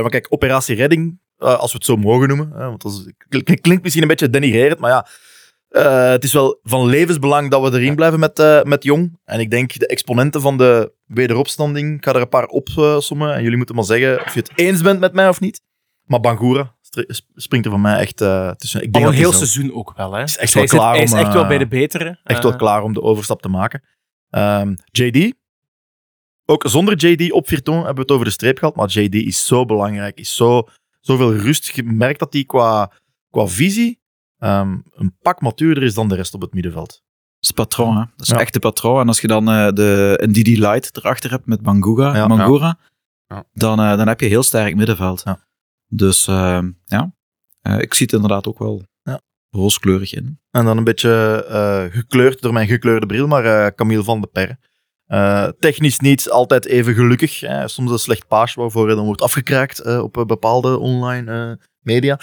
maar kijk, Operatie Redding, eh, als we het zo mogen noemen. hè, want dat is, klinkt, klinkt misschien een beetje denigrerend, maar ja. Eh, het is wel van levensbelang dat we erin blijven met, eh, met Jong. En ik denk de exponenten van de wederopstanding, ik ga er een paar opsommen. En jullie moeten maar zeggen of je het eens bent met mij of niet. Maar Bangura springt er van mij echt eh, tussen. Ik Al denk een dat heel hij seizoen ook wel, hè. Is echt hij wel zit- klaar hij is om, echt wel bij de betere. echt wel klaar om de overstap te maken. Ehm, JD. Ook zonder JD op Virton hebben we het over de streep gehad. Maar JD is zo belangrijk. Is zo, zoveel rust. Je merkt dat hij qua, qua visie ehm, een pak matuurder is dan de rest op het middenveld. Dat is patroon, hè. Dat is Ja. echt de patroon. En als je dan eh, de, een Didi Light erachter hebt met Banguga, Ja. Bangura, Ja. Dan, eh, dan heb je heel sterk middenveld. Ja. Dus eh, ja, Eh, ik zie het inderdaad ook wel Ja. rooskleurig in. En dan een beetje eh, gekleurd door mijn gekleurde bril, maar eh Camille van de Perre. Eh, technisch niet altijd even gelukkig. hè. Soms een slecht paasje waarvoor hij dan wordt afgekraakt eh, op bepaalde online eh, media.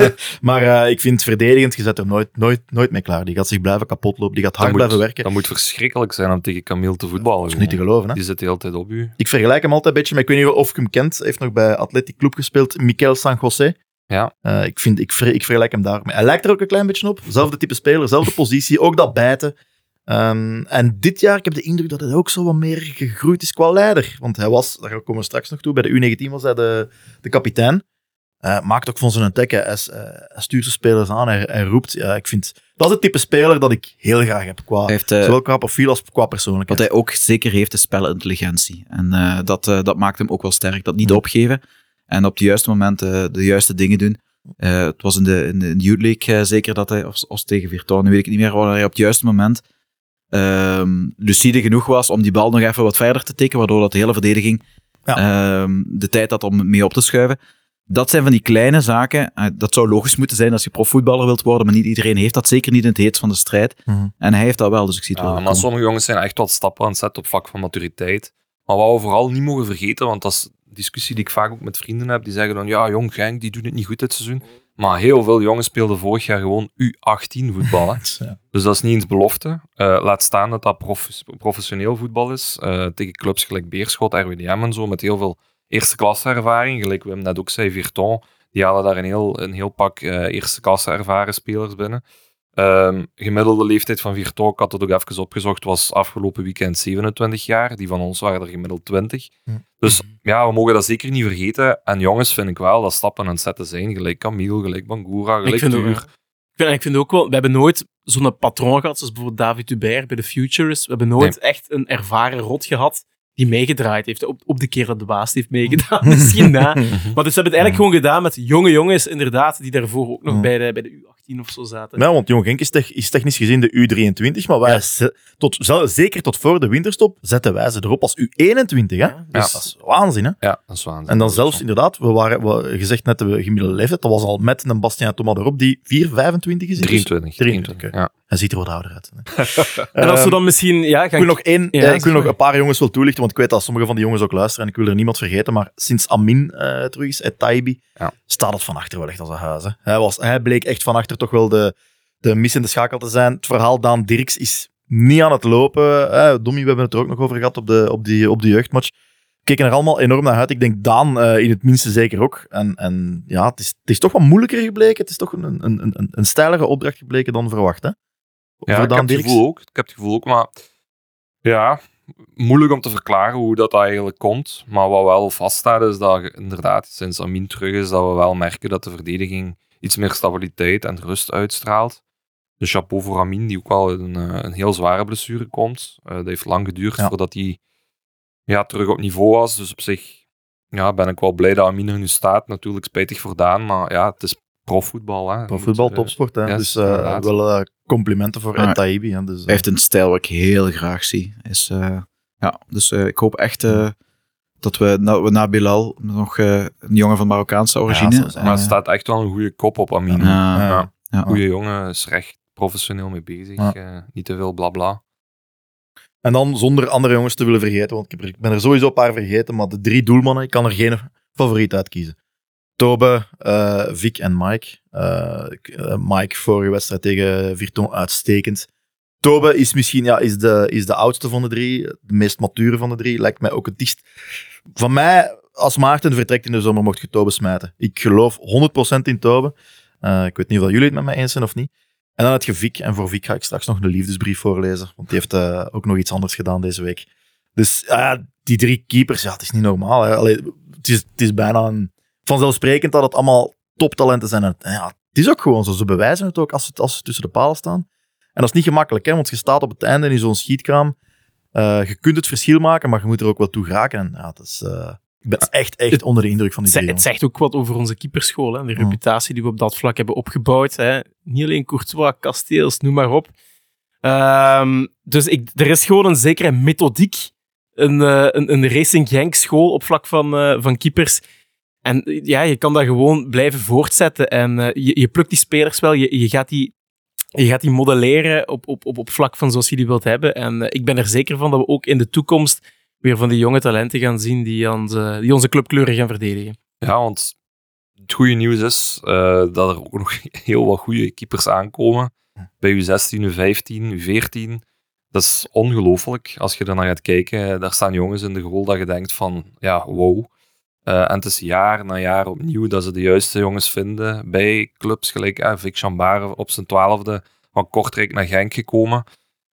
maar eh, ik vind verdedigend, je zet er nooit, nooit, nooit mee klaar. Die gaat zich blijven kapot lopen, die gaat hard Dat blijven moet, werken. dat moet verschrikkelijk zijn om tegen Camille te voetballen. Dat is niet te geloven. Hè? Die zit de hele tijd op u. Ik vergelijk hem altijd een beetje, maar ik weet niet of je hem kent. Hij heeft nog bij Athletic Club gespeeld, Mikel San José. Ja. Eh, ik, vind, ik, ver, ik vergelijk hem daarmee. Hij lijkt er ook een klein beetje op. Zelfde type speler, zelfde positie, ook dat bijten. Ehm, en dit jaar, ik heb de indruk dat hij ook zo wat meer gegroeid is qua leider. Want hij was, daar komen we straks nog toe, bij de U19 was hij de, de kapitein. Eh, maakt ook van zijn attack. Hij, eh, hij stuurt de spelers aan. Hij, hij roept. Ja, ik vind, dat is het type speler dat ik heel graag heb. Qua, heeft, eh, zowel qua profiel als qua Wat persoonlijkheid. hij ook zeker heeft, is spelintelligentie. En dat, dat maakt hem ook wel sterk. Dat niet opgeven en op de juiste momenten de juiste dingen doen. Het was in de, in de, in de Youth League zeker dat hij, of, of tegen Virton, nu weet ik niet meer, waar hij op het juiste moment ehm, lucide genoeg was om die bal nog even wat verder te tikken, waardoor dat de hele verdediging ehm, de tijd had om mee op te schuiven. Dat zijn van die kleine zaken. Eh, dat zou logisch moeten zijn als je profvoetballer wilt worden, maar niet iedereen heeft dat. Zeker niet in het heet van de strijd. Mhm. En hij heeft dat wel, dus ik zie het Ja, wel. maar komen. sommige jongens zijn echt wat stappen aan het zetten op vlak van maturiteit. Maar wat we vooral niet mogen vergeten, want dat is een discussie die ik vaak ook met vrienden heb, die zeggen dan, ja, jong Genk, die doen het niet goed dit seizoen. Maar heel veel jongens speelden vorig jaar gewoon U18 voetbal. Ja. Dus dat is niet eens belofte. Eh, laat staan dat dat prof- professioneel voetbal is. eh, tegen clubs gelijk Beerschot, RWDM en zo, met heel veel eerste klasse ervaring. Gelijk Wim net ook zei, Virton, die halen daar een heel, een heel pak eh, eerste klasse ervaren spelers binnen. Ehm, gemiddelde leeftijd van Virton, ik had het ook even opgezocht, was afgelopen weekend 27 jaar. Die van ons waren er gemiddeld 20. Hm. Dus ja, we mogen dat zeker niet vergeten. En jongens vind ik wel dat stappen aan het zetten zijn. Gelijk Camille, gelijk Bangura, Ik gelijk ook, Tuur. ik, vind, ik vind ook wel, we hebben nooit zo'n patroon gehad, zoals bijvoorbeeld David Hubert bij de Futures. We hebben nooit echt een ervaren rot gehad die meegedraaid heeft. Op, op de keer dat de baas heeft meegedaan, misschien na. Maar dus we hebben het eigenlijk gewoon gedaan met jonge jongens, inderdaad, die daarvoor ook nog bij, de, bij de U18 of zo zaten. Ja, want Jong Genk is, tech- is technisch gezien de U23, maar wij Ja. ze- tot, zeker tot voor de winterstop zetten wij ze erop als U21. Hè? Ja, Dus ja. dat is waanzin. Hè? Ja, dat is waanzin. En dan zelfs inderdaad, we waren, we, gezegd net de gemiddelde leeftijd, dat was al met een Bastiaan Thomas erop, die 4, 25 is. intussen. 23. 23, 23, ja. Hij ziet er wat ouder uit. En als we Ehm, dan misschien... Ja, Ik wil nog één, Ja, ik wil nog een paar jongens wel toelichten, want ik weet dat sommige van die jongens ook luisteren en ik wil er niemand vergeten, maar sinds Amin eh, terug is, et Taibi, Ja. staat het van achter wel echt als een huis. Hè. Hij, was, hij bleek echt van achter toch wel de, de missende schakel te zijn. Het verhaal Daan Dirks is niet aan het lopen. Eh, Dommy, we hebben het er ook nog over gehad op de, op die, op die jeugdmatch. We keken er allemaal enorm naar uit. Ik denk Daan eh, in het minste zeker ook. En, en ja, het is, het is toch wat moeilijker gebleken. Het is toch een, een, een, een, een stijlere opdracht gebleken dan verwacht. Hè? Ja, Voor ik heb, het gevoel ook, ik heb het gevoel ook, maar ja, moeilijk om te verklaren hoe dat eigenlijk komt. Maar wat wel vaststaat is dat inderdaad sinds Amin terug is, dat we wel merken dat de verdediging iets meer stabiliteit en rust uitstraalt. Dus chapeau voor Amin, die ook wel een, eh, een heel zware blessure komt. Eh, dat heeft lang geduurd Ja. voordat hij ja, terug op niveau was. Dus op zich ja, ben ik wel blij dat Amin er nu staat. Natuurlijk spijtig voor Daan, maar ja, het is profvoetbal. Hè. Je Voor voetbal, moet, eh, topsport. Hè? yes, dus wel eh, complimenten voor Ah, Taibi. Dus, eh, Hij heeft een stijl wat ik heel graag zie. Is, eh, ja, dus eh, ik hoop echt eh, dat we na, we na Bilal nog eh, een jongen van Marokkaanse origine. zijn. Maar er eh, staat echt wel een goede kop op Amin. Ja. Ja. ja. Goeie jongen, is er echt professioneel mee bezig. Ja. eh, niet te veel blabla. En dan zonder andere jongens te willen vergeten, want ik ben er sowieso een paar vergeten, maar de drie doelmannen, ik kan er geen favoriet uitkiezen. Tobe, eh Vic en Mike. Ik- eh, Mike vorige wedstrijd tegen Virton uitstekend. Tobe is misschien ja, is de, is de oudste van de drie, de meest mature van de drie. Lijkt mij ook het dichtst. Van mij, als Maarten vertrekt in de zomer, mocht je Tobe smijten. Ik geloof 100% in Tobe. Ik weet niet of jullie het met mij eens zijn of niet. En dan had je Vic. En voor Vic ga ik straks nog een liefdesbrief voorlezen. Want die heeft ook nog iets anders gedaan deze week. Dus ja, die drie keepers, ja, het is niet normaal. Het, is, het is bijna een, vanzelfsprekend dat het allemaal toptalenten zijn. En, ja, het is ook gewoon zo. Ze bewijzen het ook als ze, als ze tussen de palen staan. En dat is niet gemakkelijk, hè, want je staat op het einde in zo'n schietkraam. Eh, je kunt het verschil maken, maar je moet er ook wel toe geraken. En ja, dat is, eh, ik ben echt, echt onder de indruk van die drie ze- het zegt ook wat over onze keeperschool. Hè? De reputatie die we op dat vlak hebben opgebouwd. Hè? Niet alleen Courtois, Kasteels, noem maar op. Ehm, dus ik, er is gewoon een zekere methodiek. Een, eh, een, een Racing Genk school op vlak van, van keepers. En eh, ja, je kan dat gewoon blijven voortzetten. En eh, je, je plukt die spelers wel. Je, je, gaat, die, je gaat die modelleren op, op, op, op vlak van zoals je die wilt hebben. En eh, ik ben er zeker van dat we ook in de toekomst weer van die jonge talenten gaan zien die, onze, die onze clubkleuren gaan verdedigen. Ja, want het goede nieuws is eh, dat er ook nog heel wat goede keepers aankomen. Bij U16, U15, U14. Dat is ongelooflijk als je er naar gaat kijken. Daar staan jongens in de goal dat je denkt van, ja, wow. Eh, en het is jaar na jaar opnieuw dat ze de juiste jongens vinden bij clubs gelijk eh, Vic Chambare op zijn twaalfde van Kortrijk naar Genk gekomen.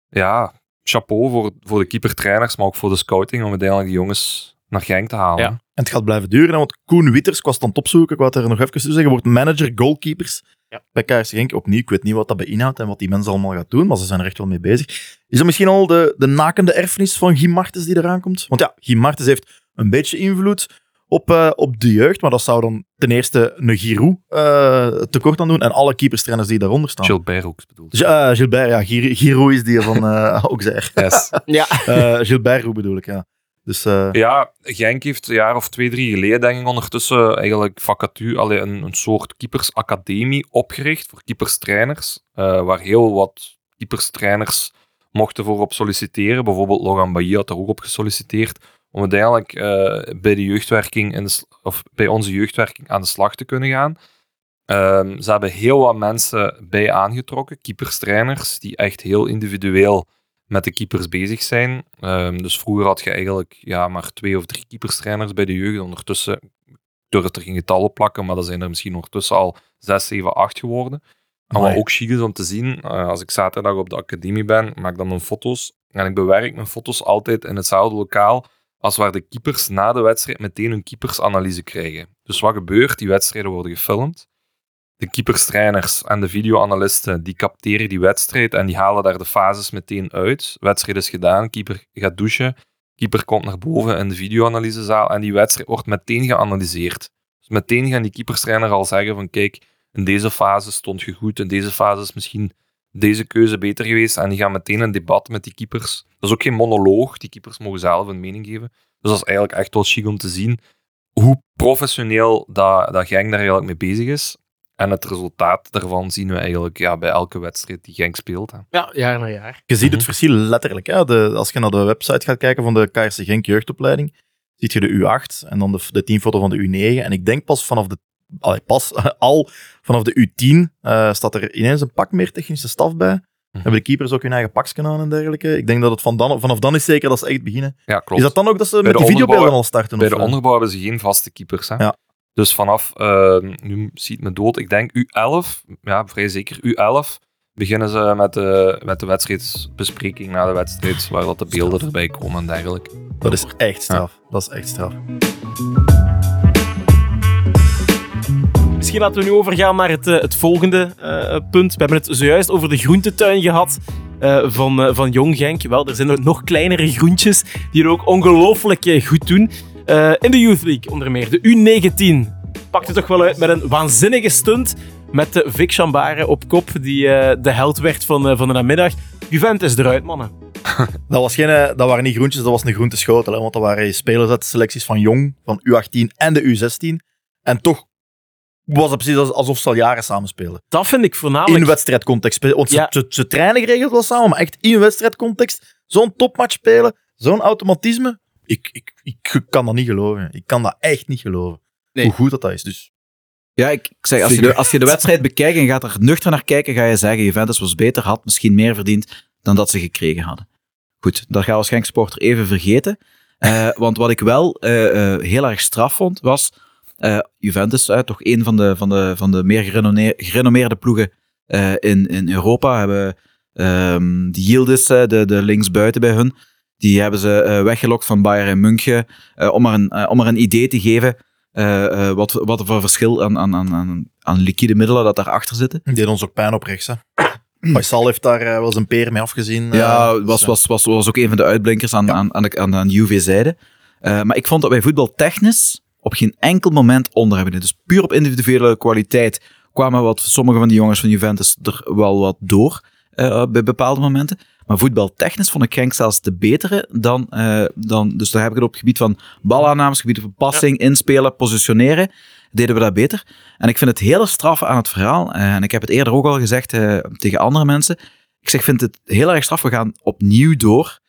Ja, chapeau voor, voor de keepertrainers, maar ook voor de scouting om uiteindelijk die jongens naar Genk te halen. Ja. En het gaat blijven duren, want Koen Witters, ik was het aan het opzoeken, ik wou het er nog even toe zeggen, wordt manager goalkeepers Ja. bij KRC Genk. Opnieuw, ik weet niet wat dat beinhoudt en wat die mensen allemaal gaat doen, maar ze zijn er echt wel mee bezig. Is dat misschien al de, de nakende erfenis van Guy Martens die eraan komt? Want ja, Guy Martens heeft een beetje invloed op, eh, op de jeugd, maar dat zou dan ten eerste een Giroud eh, tekort aan doen en alle keeperstrainers die daaronder staan. Gilbert ook bedoeld. G- eh, Gilbert, ja, Gir- Giroud is die van uh, Auxerre. Yes. Ja. Eh, Gilbert Roux bedoel ik, ja. Dus eh, Ja, Genk heeft een jaar of twee, drie geleden, denk ik, ondertussen eigenlijk vacature, allee, een, een soort keepersacademie opgericht voor keeperstrainers, eh, waar heel wat keeperstrainers mochten voor op solliciteren. Bijvoorbeeld Logan Bailly had er ook op gesolliciteerd, om uiteindelijk eh, bij, de jeugdwerking in de, s- of bij onze jeugdwerking aan de slag te kunnen gaan. Ehm, ze hebben heel wat mensen bij aangetrokken, keeperstrainers, die echt heel individueel met de keepers bezig zijn. Ehm, dus vroeger had je eigenlijk ja, maar twee of drie keeperstrainers bij de jeugd. Ondertussen ik durf er geen getallen plakken, maar dat zijn er misschien ondertussen al zes, zeven, acht geworden. En wat ook chic is om te zien, eh, als ik zaterdag op de academie ben, maak dan mijn foto's. En ik bewerk mijn foto's altijd in hetzelfde lokaal als waar de keepers na de wedstrijd meteen hun keepersanalyse krijgen. Dus wat gebeurt? Die wedstrijden worden gefilmd. De keeperstrainers en de videoanalisten die capteren die wedstrijd en die halen daar de fases meteen uit. Wedstrijd is gedaan, keeper gaat douchen, keeper komt naar boven in de videoanalysezaal en die wedstrijd wordt meteen geanalyseerd. Dus meteen gaan die keeperstrainer al zeggen van kijk, in deze fase stond je goed, in deze fase is misschien deze keuze beter geweest en die gaan meteen een debat met die keepers. Dat is ook geen monoloog, die keepers mogen zelf een mening geven. Dus dat is eigenlijk echt wel chic om te zien hoe professioneel dat, dat Genk daar eigenlijk mee bezig is. En het resultaat daarvan zien we eigenlijk ja, bij elke wedstrijd die Genk speelt. Hè. ja, jaar na jaar. Je ziet Mhm. het verschil letterlijk. Hè? De, als je naar de website gaat kijken van de KRC Genk jeugdopleiding, ziet je de U8 en dan de, de teamfoto van de U9. En ik denk pas vanaf de pas, al vanaf de U10 eh, staat er ineens een pak meer technische staf bij. Hebben de keepers ook hun eigen pakjes aan en dergelijke. Ik denk dat het van dan, vanaf dan is zeker dat ze echt beginnen. Ja, klopt. Is dat dan ook dat ze Bij met de die videobeelden al starten? Bij of, de eh? onderbouw hebben ze geen vaste keepers. Hè? Ja. Dus vanaf, eh, nu ziet me dood, ik denk U11, ja, vrij zeker U11, beginnen ze met de, met de wedstrijdsbespreking na de wedstrijd, waar dat de beelden erbij komen en dergelijke. Dat is echt straf. Dat is echt straf. Misschien laten we nu overgaan naar het, eh, het volgende eh, punt. We hebben het zojuist over de groentetuin gehad eh, van, van Jong Genk. Wel, er zijn er nog kleinere groentjes die het ook ongelooflijk goed doen. In de Youth League onder meer. De U19 pakt het toch wel uit met een waanzinnige stunt met de Vic Chambare op kop, die de held werd van, van de namiddag. Juventus eruit, mannen. Dat, was geen, dat waren niet groentjes, dat was een groenteschotel. Want dat waren spelers uit selecties van Jong, van U18 en de U16. En toch was het precies als- alsof ze al jaren samen spelen. Dat vind ik voornamelijk... In wedstrijdcontext. Want ze, Ja. ze, ze trainen geregeld wel samen, maar echt in wedstrijdcontext. Zo'n topmatch spelen, zo'n automatisme. Ik, ik, ik kan dat niet geloven. Ik kan dat echt niet geloven. Nee. Hoe goed dat, dat is. Dus Ja, ik, ik zeg, als je, de, als je de wedstrijd bekijkt en gaat er nuchter naar kijken, ga je zeggen, Juventus was beter, had misschien meer verdiend dan dat ze gekregen hadden. Goed, dat gaat als Genk supporter even vergeten. Eh, want wat ik wel eh, eh, heel erg straf vond, was eh, Juventus, eh, toch een van de, van de, van de meer gerenommeer- gerenommeerde ploegen eh, in, in Europa, hebben ehm die Yildiz, de, de linksbuiten bij hun, die hebben ze weggelokt van Bayern München om, maar een, om maar een idee te geven wat, wat voor verschil aan, aan, aan, aan, aan liquide middelen dat daarachter zitten. die deed ons ook pijn op rechts. Hè. Faisal heeft daar wel zijn peer mee afgezien. Ja, was, dus, was, was, was ook een van de uitblinkers aan, aan, aan de, aan, aan de UV-zijde. Eh, maar ik vond dat wij voetbal technisch op geen enkel moment onder hebben. Dus puur op individuele kwaliteit kwamen wat, sommige van die jongens van Juventus er wel wat door eh, bij bepaalde momenten. Maar voetbaltechnisch vond ik Genk zelfs de betere dan, eh, dan... Dus daar heb ik het op het gebied van balaannames, gebied van passing, inspelen, positioneren. Deden we dat beter. En ik vind het hele straf aan het verhaal. eh, en ik heb het eerder ook al gezegd tegen andere mensen. Ik zeg, vind het heel erg straf. We gaan opnieuw door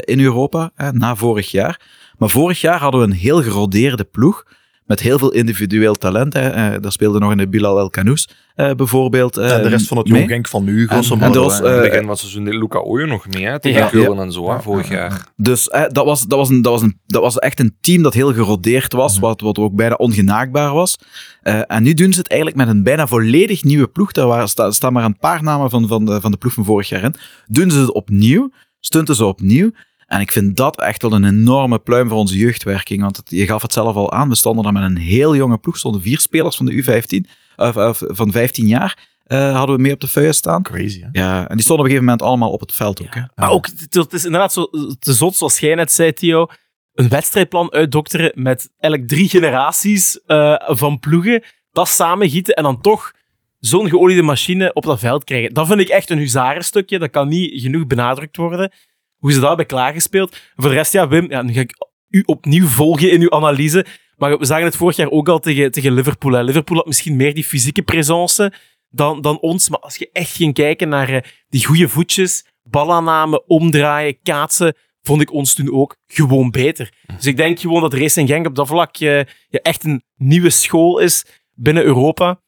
in Europa, na vorig jaar. Maar vorig jaar hadden we een heel gerodeerde ploeg. Met heel veel individueel talent. Hè. Eh, daar speelde nog een Bilal El Kanous eh, bijvoorbeeld. eh, en de rest van het mee. Jong Genk van nu, en modo. er was. In het Eh, begin van het seizoen Luca Oyo nog mee, hè, tegen Ja. Keulen en zo, hè, vorig jaar. Dus dat, was, dat, was een, dat, was een, dat was echt een team dat heel gerodeerd was, Mhm. wat, wat ook bijna ongenaakbaar was. Eh, en nu doen ze het eigenlijk met een bijna volledig nieuwe ploeg. Daar waren, sta- staan maar een paar namen van, van, de, van de ploeg van vorig jaar in. Doen ze het opnieuw, stunten ze opnieuw. En ik vind dat echt wel een enorme pluim voor onze jeugdwerking. Want het- je gaf het zelf al aan, we stonden daar met een heel jonge ploeg. stonden vier spelers van de U15, of, of van 15 jaar, eh, hadden we mee op de feuille staan. Crazy, hè? Ja, en die stonden op een gegeven moment allemaal op het veld ook. Hè. Maar ook, het, het is inderdaad zo te zot, zoals jij net zei, Theo. Een wedstrijdplan uitdokteren met eigenlijk drie generaties eh, van ploegen. Dat samengieten en dan toch zo'n geoliede machine op dat veld krijgen. Dat vind ik echt een huzarenstukje. Dat kan niet genoeg benadrukt worden. Hoe ze dat hebben klaargespeeld. Voor de rest, ja, Wim, ja, nu ga ik u opnieuw volgen in uw analyse. Maar we zagen het vorig jaar ook al tegen, tegen Liverpool. Liverpool had misschien meer die fysieke presence dan, dan ons. Maar als je echt ging kijken naar eh, die goede voetjes, balaanname, omdraaien, kaatsen, vond ik ons toen ook gewoon beter. Dus ik denk gewoon dat Racing Genk op dat vlak eh, echt een nieuwe school is binnen Europa.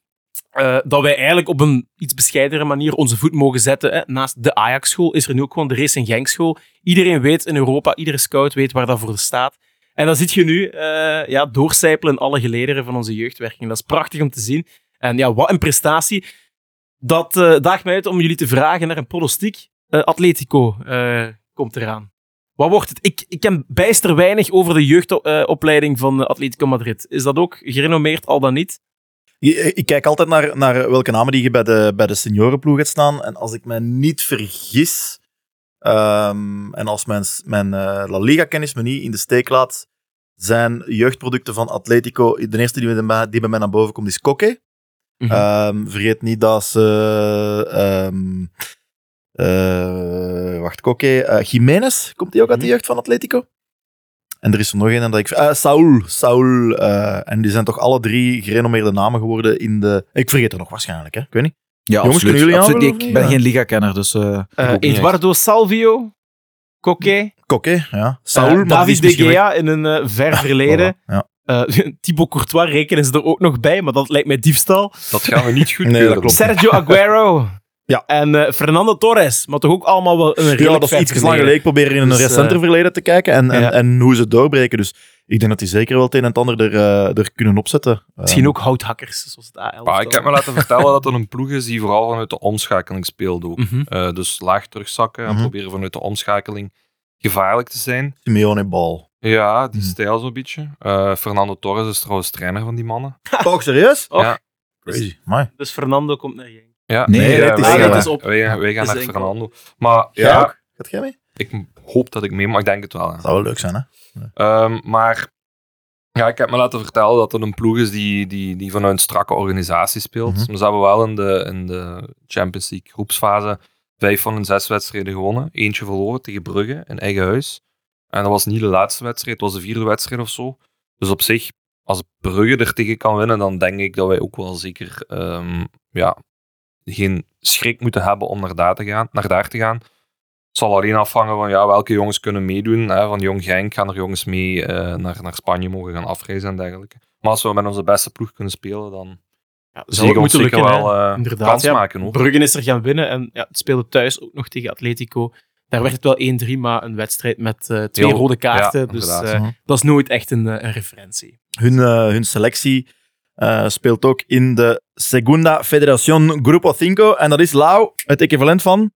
Eh, dat wij eigenlijk op een iets bescheidere manier onze voet mogen zetten. Hè. Naast de Ajax-school is er nu ook gewoon de Racing Genk-school. Iedereen weet in Europa, iedere scout weet waar dat voor staat. En dan zit je nu eh, ja, doorcijpelen in alle gelederen van onze jeugdwerking. Dat is prachtig om te zien. En ja, wat een prestatie. Dat eh, daagt mij uit om jullie te vragen naar een pronostiek. Atletico komt eraan. Wat wordt het? Ik, ik ken bijster weinig over de jeugdopleiding van Atletico Madrid. Is dat ook gerenommeerd, al dan niet? Je- Ik kijk altijd naar, naar welke namen die je bij de, bij de seniorenploeg hebt staan. En als ik me niet vergis, ehm, en als mijn, mijn eh, La Liga-kennis me niet in de steek laat, zijn jeugdproducten van Atletico, de eerste die, bij mij- die bij mij naar boven komt, is Koke. Mhm. Ehm, vergeet niet dat ze... ehm, eh, wacht, Koke. eh Jiménez, komt die ook uit de Mhm. jeugd van Atletico? En er is er nog een en dat ik... eh Saul. Saul. eh, en die zijn toch alle drie gerenommeerde namen geworden in de... Ik vergeet er nog waarschijnlijk, hè? Ik weet niet. Ja, Jongens, absoluut. kunnen jullie absoluut. aanvullen Ik ben geen liga-kenner, dus... eh, Eduardo Salvio, Coquet, Koke, ja. Saul, is David de. Gea in een ver verleden. Voilà, Ja. Eh, Thibaut Courtois rekenen ze er ook nog bij, maar dat lijkt mij diefstal. Dat gaan we niet goed Nee, klopt. Sergio Aguero. Ja. En eh, Fernando Torres, maar toch ook allemaal wel een redelijk Ja, dat is iets lang verleden. geleden. Ik probeer in een Dus, eh, recenter verleden te kijken en, en, ja. en hoe ze het doorbreken. Dus ik denk dat die zeker wel het een en het ander er, eh, er kunnen opzetten. Misschien Eh, ook houthakkers, zoals het AL. Maar ik heb me laten vertellen dat er een ploeg is die vooral vanuit de omschakeling speelt ook. Mhm. Eh, dus laag terugzakken en Mhm. proberen vanuit de omschakeling gevaarlijk te zijn. Simeone Bal. Ja, die Mhm. stijl zo'n beetje. Eh, Fernando Torres is trouwens trainer van die mannen. Oh, serieus? Och, Ja. Crazy. Amai. Dus Fernando komt naar Genk. Ja, Nee, het is wij, gaan, Het is op. wij, wij gaan Het naar enkel. Fernando. Maar Jij ja, ook? Gaat jij mee? ik hoop dat ik mee mag. Ik denk het wel. Dat zou wel leuk zijn, hè? Ehm, maar ja, ik heb me laten vertellen dat er een ploeg is die, die, die vanuit een strakke organisatie speelt. Mhm. Maar ze hebben wel in de, in de Champions League groepsfase vijf van hun zes wedstrijden gewonnen. Eentje verloren tegen Brugge in eigen huis. En dat was niet de laatste wedstrijd, het was de vierde wedstrijd of zo. Dus op zich, als Brugge er tegen kan winnen, dan denk ik dat wij ook wel zeker ehm, ja, geen schrik moeten hebben om naar daar te gaan. Naar daar te gaan. Het zal alleen afhangen van ja, welke jongens kunnen meedoen. Hè. Van Jong Genk gaan er jongens mee eh, naar, naar Spanje mogen gaan afreizen en dergelijke. Maar als we met onze beste ploeg kunnen spelen, dan Ja, zie ik ons zeker wel eh, Inderdaad, kans ja. maken. Hoor. Bruggen is er gaan winnen en ja, het speelde thuis ook nog tegen Atletico. Daar werd het wel 1-3, maar een wedstrijd met eh, twee Heel- rode kaarten. ja, dus eh, dat is nooit echt een, een referentie. Hun, eh, hun selectie eh, speelt ook in de Segunda Federación Grupo 5. En dat is Lau, het equivalent van...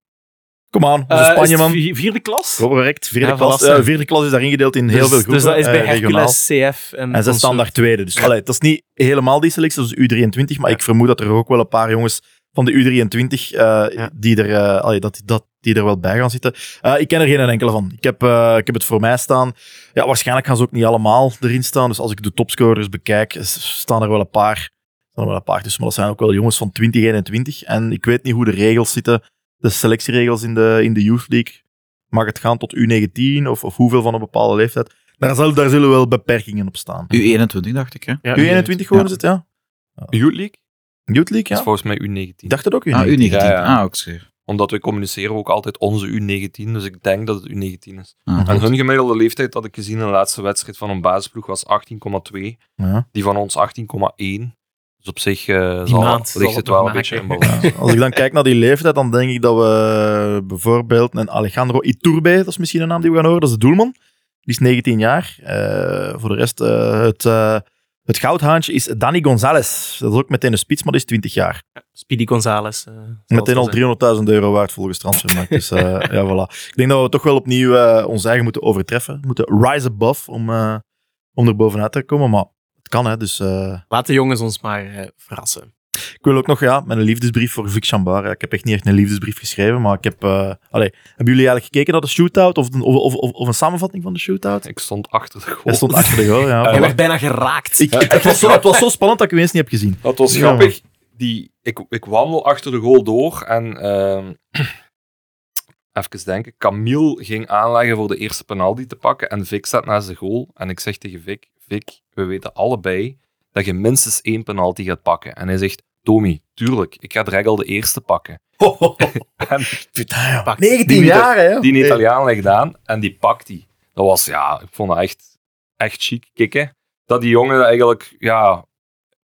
Kom aan, is Spanje, het man. vi- Vierde klas? Correct. Vierde, Ja, klas, eh, vierde klas is daar ingedeeld in heel dus, veel groepen. Dus dat is bij. Hercules, CF en... En ze staan daar tweede. Dus allee, dat is niet helemaal die selectie, dat is U23. Maar ik vermoed dat er ook wel een paar jongens van de U23 eh, Ja. die, er, eh, allee, dat, dat, die er wel bij gaan zitten. Eh, ik ken er geen enkele van. Ik heb, eh, ik heb het voor mij staan. Ja, waarschijnlijk gaan ze ook niet allemaal erin staan. Dus als ik de topscorers bekijk, staan er wel een paar. Staan er wel een paar tussen, maar dat zijn ook wel jongens van 2021. En ik weet niet hoe de regels zitten, de selectieregels in de, in de Youth League. Mag het gaan tot U19 of, of hoeveel van een bepaalde leeftijd? Daar, zal, daar zullen wel beperkingen op staan. U21, dacht ik, hè? Ja, U21 gewoon Ja. is het, ja. Youth League Youth League, is ja. volgens mij U19. Ik dacht het ook U19. Ah, U19. Ja, ja. Ah, ook. Omdat we communiceren ook altijd onze U19, dus ik denk dat het U19 is. Ah, En hun gemiddelde leeftijd had ik gezien in de laatste wedstrijd van een basisploeg was 18,2. Ja. Die van ons 18,1. Dus op zich eh, zal, maand zal ligt het het wel een beetje in balans. Als ik dan kijk naar die leeftijd, dan denk ik dat we bijvoorbeeld een Alejandro Iturbe, dat is misschien een naam die we gaan horen, dat is de doelman. Die is 19 jaar. Eh, voor de rest, eh, het, eh, Het goudhaantje is Danny Gonzalez. Dat is ook meteen een spits, maar die is 20 jaar. Speedy Gonzales. eh, Meteen al wel 300.000 euro waard volgens Transfermarkt. Dus eh, ja, voilà. Ik denk dat we toch wel opnieuw eh, ons eigen moeten overtreffen. We moeten rise above om, om er bovenuit te komen. Maar het kan, hè. Dus. Laat de jongens ons maar verrassen. Ik wil ook nog, ja, met een liefdesbrief voor Vic Chambard. Ja, Ik heb echt niet echt een liefdesbrief geschreven, maar ik heb... eh allee, hebben jullie eigenlijk gekeken naar de shootout? Of, een- of, of, een samenvatting van de shootout? Ik stond achter de goal. Hij stond achter de goal, ja. Hij werd bijna geraakt. Ik, het, was zo, het was zo spannend dat ik hem eens niet heb gezien. Dat was grappig. Die, ik, ik wandel achter de goal door en ehm, even denken. Camille ging aanleggen voor de eerste penalty te pakken en Vic staat naast de goal. En ik zeg tegen Vic, Vic, we weten allebei dat je minstens één penalty gaat pakken. En hij zegt, Tommy, tuurlijk, ik ga direct al de eerste pakken. En Putain, ja. Pak. 19 Die jaar, hè. die Hey. Italiaan legt aan en die pakt die. Dat was, ja, ik vond dat echt, echt chic kicken. Dat die jongen eigenlijk, ja,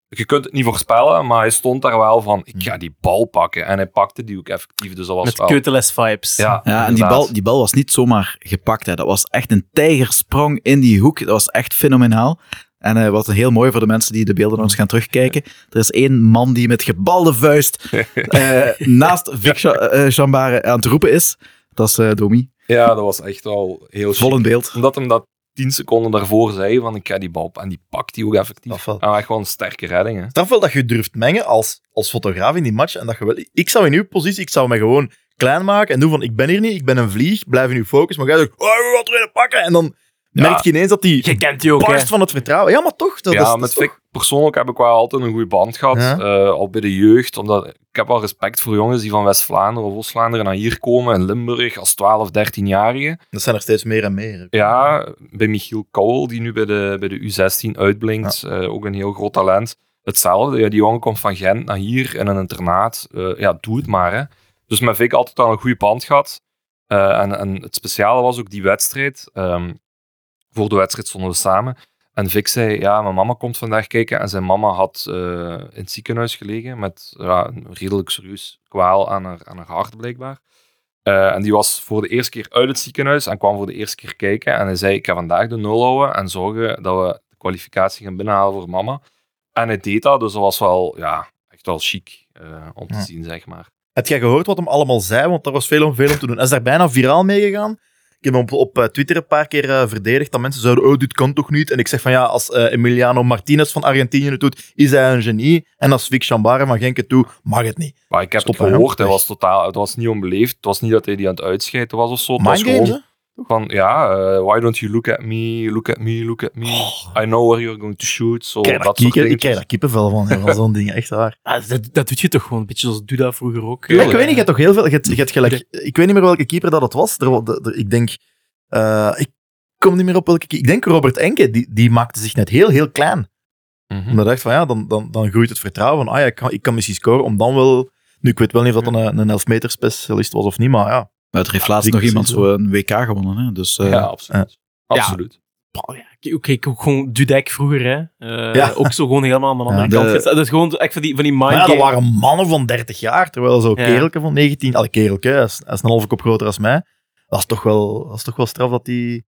je kunt het niet voorspellen, maar hij stond daar wel van, ik ga die bal pakken. En hij pakte die ook effectief, dus dat was Met wel... Keuteles vibes. Ja, Ja, en die bal, die bal was niet zomaar gepakt. Hè. Dat was echt een tijgersprong in die hoek. Dat was echt fenomenaal. En eh, wat heel mooi voor de mensen die de beelden nog eens gaan terugkijken. Er is één man die met gebalde vuist eh, naast Vic Cha- eh, Chambare aan het roepen is. Dat is eh, Domi. Ja, dat was echt wel heel. Vol in beeld. Omdat hem dat tien seconden daarvoor zei, van ik ga die bal op. En die pakt die ook effectief. Dat wel. Ah, echt gewoon een sterke redding, hè. Straf wel dat je durft mengen als, als fotograaf in die match. En dat je wel, ik zou in uw positie, ik zou me gewoon klein maken en doen van, ik ben hier niet, ik ben een vlieg, blijf in uw focus. Maar jij zegt, oh, we gaan er een pakken. En dan. Merk je ineens dat die Je kent die ook, hè. barst van het vertrouwen. Ja, maar toch. Dat ja, is, dat met is toch- Vic persoonlijk heb ik wel altijd een goede band gehad. Ja. eh, al bij de jeugd. Omdat ik heb wel respect voor jongens die van West-Vlaanderen of Oost-Vlaanderen naar hier komen. In Limburg als 12, 13-jarigen. Dat zijn er steeds meer en meer. Ja, bij Michiel Kouwel, die nu bij de, bij de U16 uitblinkt. eh, ook een heel groot talent. Hetzelfde. Ja, die jongen komt van Gent naar hier in een internaat. Eh, ja, doe het maar. Hè. Dus met Vic altijd al een goede band gehad. Eh, en, en het speciale was ook die wedstrijd. Ehm, voor de wedstrijd stonden we samen. En Vic zei, ja, mijn mama komt vandaag kijken. En zijn mama had eh, in het ziekenhuis gelegen met ja, een redelijk serieus kwaal aan haar, aan haar hart, blijkbaar. Eh, en die was voor de eerste keer uit het ziekenhuis en kwam voor de eerste keer kijken. En hij zei, ik ga vandaag de nul houden en zorgen dat we de kwalificatie gaan binnenhalen voor mama. En hij deed dat, dus dat was wel, ja, echt wel chic eh, om te Ja. zien, zeg maar. Heb jij gehoord wat hem allemaal zei? Want daar was veel om veel om te doen. Hij is daar bijna viraal mee gegaan. Ik heb hem op, op eh, Twitter een paar keer eh, verdedigd. Dat mensen zeiden, oh, dit kan toch niet? En ik zeg van ja, als eh, Emiliano Martinez van Argentinië het doet, is hij een genie. En als Vic Chambare van Genk het doet, mag het niet. Maar ik heb Stop het gehoord, weg. was totaal, het was niet onbeleefd. Het was niet dat hij die aan het uitscheiden was of zo. Het was gewoon? Van, ja, eh, why don't you look at me, look at me, look at me. I know where you're going to shoot. Zo, krijg, daar dat soort kieken- ik krijg daar kippenvel van, ja, van zo'n ding. Echt waar. Ah, dat, dat doet je toch gewoon een beetje zoals Duda vroeger ook. Ja, ik weet niet, je hebt toch heel veel... Je hebt, je hebt gelijk, ik weet niet meer welke keeper dat het was. Er, er- ik denk... eh, ik kom niet meer op welke keeper. Ik denk Robert Enke, die, die maakte zich net heel, heel klein. Mhm. Omdat ik dacht van ja, dan, dan, dan groeit het vertrouwen van ah ja, ik kan, ik kan misschien scoren om dan wel... Nu, ik weet wel niet of dat een, een 11 meter specialist was of niet, maar ja. Maar er heeft laatst nog iemand zo een WK gewonnen. Hè? Dus, eh, ja, absoluut. Ja. Absoluut. Ja, ik- ik ook gewoon Dudek vroeger, hè. Eh, Ja. Ook zo gewoon helemaal aan de andere Ja. kant. De- gestaan. Dat is gewoon echt van die, van die mind ja, dat waren mannen van 30 jaar, terwijl zo'n Ja. kerelke van 19... Allee, kerelke, hij is, hij is een halve kop groter als mij. Dat is toch wel, dat is toch wel straf dat die...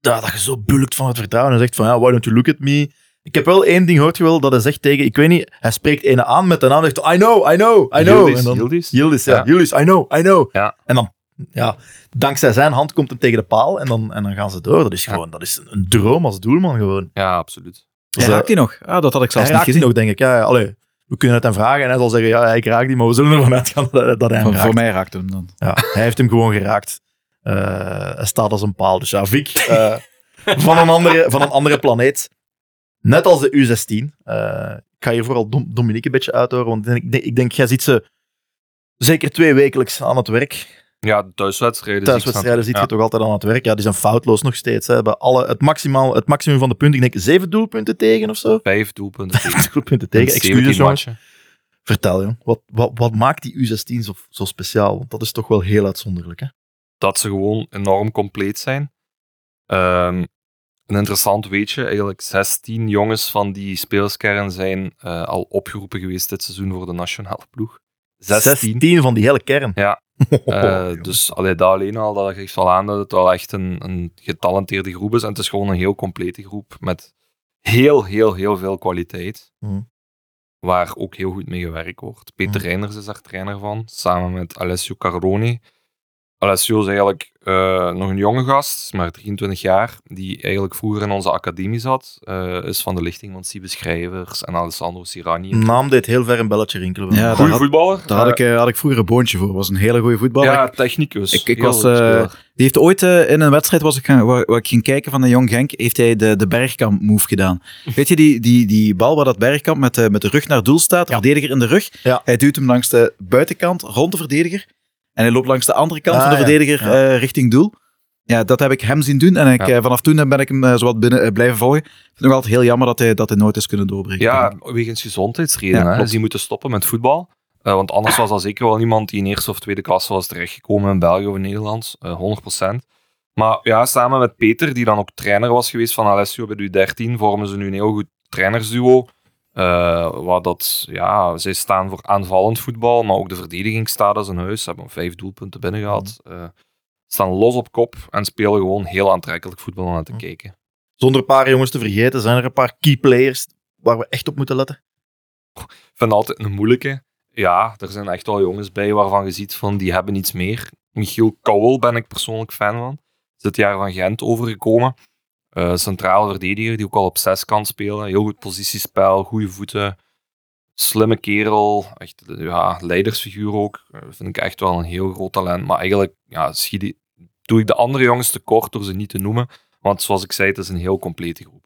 Ja, dat je zo bulkt van het vertrouwen en zegt van ja, why don't you look at me? Ik heb wel één ding gehoord je wel, dat hij zegt tegen... Ik weet niet, hij spreekt ene aan met de naam en zegt I know, I know, I know. Yildiz, en dan, Yildiz. Yildiz, ja. Ja. Yildiz, I know, I know. Ja. En dan, ja, dankzij zijn hand komt hem tegen de paal en dan, en dan gaan ze door. Dat is Ja. gewoon, dat is een, een droom als doelman gewoon. Ja, absoluut. Dus, hij eh, raakt die nog. Ah, dat had ik hij zelfs niet gezien. nog, denk ik. Ja, ja, allee, we kunnen het hem vragen en hij zal zeggen, ja, ik raak die, maar we zullen ervan uitgaan dat, dat hij hem raakt. voor mij raakte hem dan. Ja, hij heeft hem gewoon geraakt. Eh, hij staat als een paal. Dus ja, Vic, eh, van, een andere, van een andere planeet. Net als de U16. Eh, ik ga hier vooral Dom, Dominique een beetje uithoren, want ik denk, ik denk, jij ziet ze zeker twee wekelijks aan het werk. Ja, de thuiswedstrijden. Thuiswedstrijden zie ziet je toch altijd aan het werk. Ja, die zijn foutloos nog steeds. Hè. Bij alle, het, maximaal, het maximum van de punten, ik denk zeven doelpunten tegen of zo. Vijf doelpunten tegen. Vijf doelpunten tegen. 17 Excuses, jongens. Vertel, jong. Wat, wat, wat maakt die U16 zo, zo speciaal? Want dat is toch wel heel uitzonderlijk, hè? dat ze gewoon enorm compleet zijn. Ehm, een interessant weetje, eigenlijk 16 jongens van die speelskern zijn eh, al opgeroepen geweest dit seizoen voor de nationale ploeg. 16. 16 van die hele kern. Ja. Eh, dus allee, dat alleen al, dat geeft wel aan dat het wel echt een, een getalenteerde groep is. En het is gewoon een heel complete groep met heel, heel, heel veel kwaliteit. Mhm. Waar ook heel goed mee gewerkt wordt. Peter. Reinders is daar trainer van, samen met Alessio Cardoni. Alessio is eigenlijk eh, nog een jonge gast, maar 23 jaar, die eigenlijk vroeger in onze academie zat. eh, is van de lichting van Siebe Schrijvers en Alessandro Sirani. naam deed heel ver een belletje rinkelen. Ja, had- voetballer. Daar had ik, eh, had ik vroeger een boontje voor. was een hele goede voetballer. ja, technicus. Ik, ik was, die heeft ooit in een wedstrijd was ik gaan, waar, waar ik ging kijken van de Jong Genk, heeft hij de, de bergkamp move gedaan. Weet je, die, die, die bal waar dat bergkamp met, de met de rug naar doel staat, de Ja. verdediger in de rug. Ja. Hij duwt hem langs de buitenkant rond de verdediger. En hij loopt langs de andere kant Ah, van de ja. verdediger Ja. eh, richting doel. Ja, dat heb ik hem zien doen. En ik, Ja. eh, vanaf toen ben ik hem eh, zowat binnen blijven volgen. Ik vind het nog altijd heel jammer dat hij, dat hij nooit is kunnen doorbreken. Ja, wegens gezondheidsredenen. Ja, hè. Ze moeten stoppen met voetbal. Eh, want anders was dat zeker wel iemand die in eerste of tweede klasse was terechtgekomen in België of in Nederland. eh 100%. Maar ja, samen met Peter, die dan ook trainer was geweest van Alessio bij de U13, vormen ze nu een heel goed trainersduo. Eh waar dat, ja, zij staan voor aanvallend voetbal, maar ook de verdediging staat als een huis. Ze hebben vijf doelpunten binnen gehad. Eh, staan los op kop en spelen gewoon heel aantrekkelijk voetbal om naar te Mm. kijken. Zonder een paar jongens te vergeten, zijn er een paar key players waar we echt op moeten letten. Ik vind het altijd een moeilijke. Ja, er zijn echt wel jongens bij waarvan je ziet van die hebben iets meer. Michiel Kouwel ben ik persoonlijk fan van. Is dit jaar van Gent overgekomen. Eh, centrale verdediger die ook al op zes kan spelen. Heel goed positiespel, goede voeten. Slimme kerel. Echt, ja, leidersfiguur ook. Eh, vind ik echt wel een heel groot talent. Maar eigenlijk ja, doe ik de andere jongens tekort door ze niet te noemen. Want zoals ik zei, het is een heel complete groep.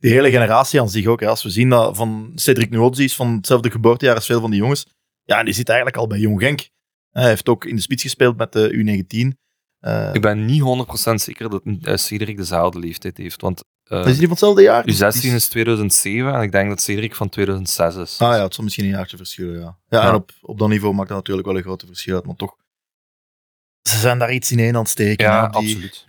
Die hele generatie aan zich ook. Hè. Als we zien dat van Cedric Nuodzi is van hetzelfde geboortejaar als veel van die jongens. Ja, en die zit eigenlijk al bij Jong Genk. Hij heeft ook in de spits gespeeld met de U19. Eh, Ik ben niet 100% zeker dat eh, Cedric dezelfde leeftijd heeft. Want eh, is die van hetzelfde jaar? U16 is 2007 en ik denk dat Cedric van 2006 is. Ah ja, het zal misschien een jaartje verschillen, ja. Ja, Ja. en op, op dat niveau maakt dat natuurlijk wel een grote verschil uit, maar toch. Ze zijn daar iets ineen aan het steken, Ja, hè, die absoluut.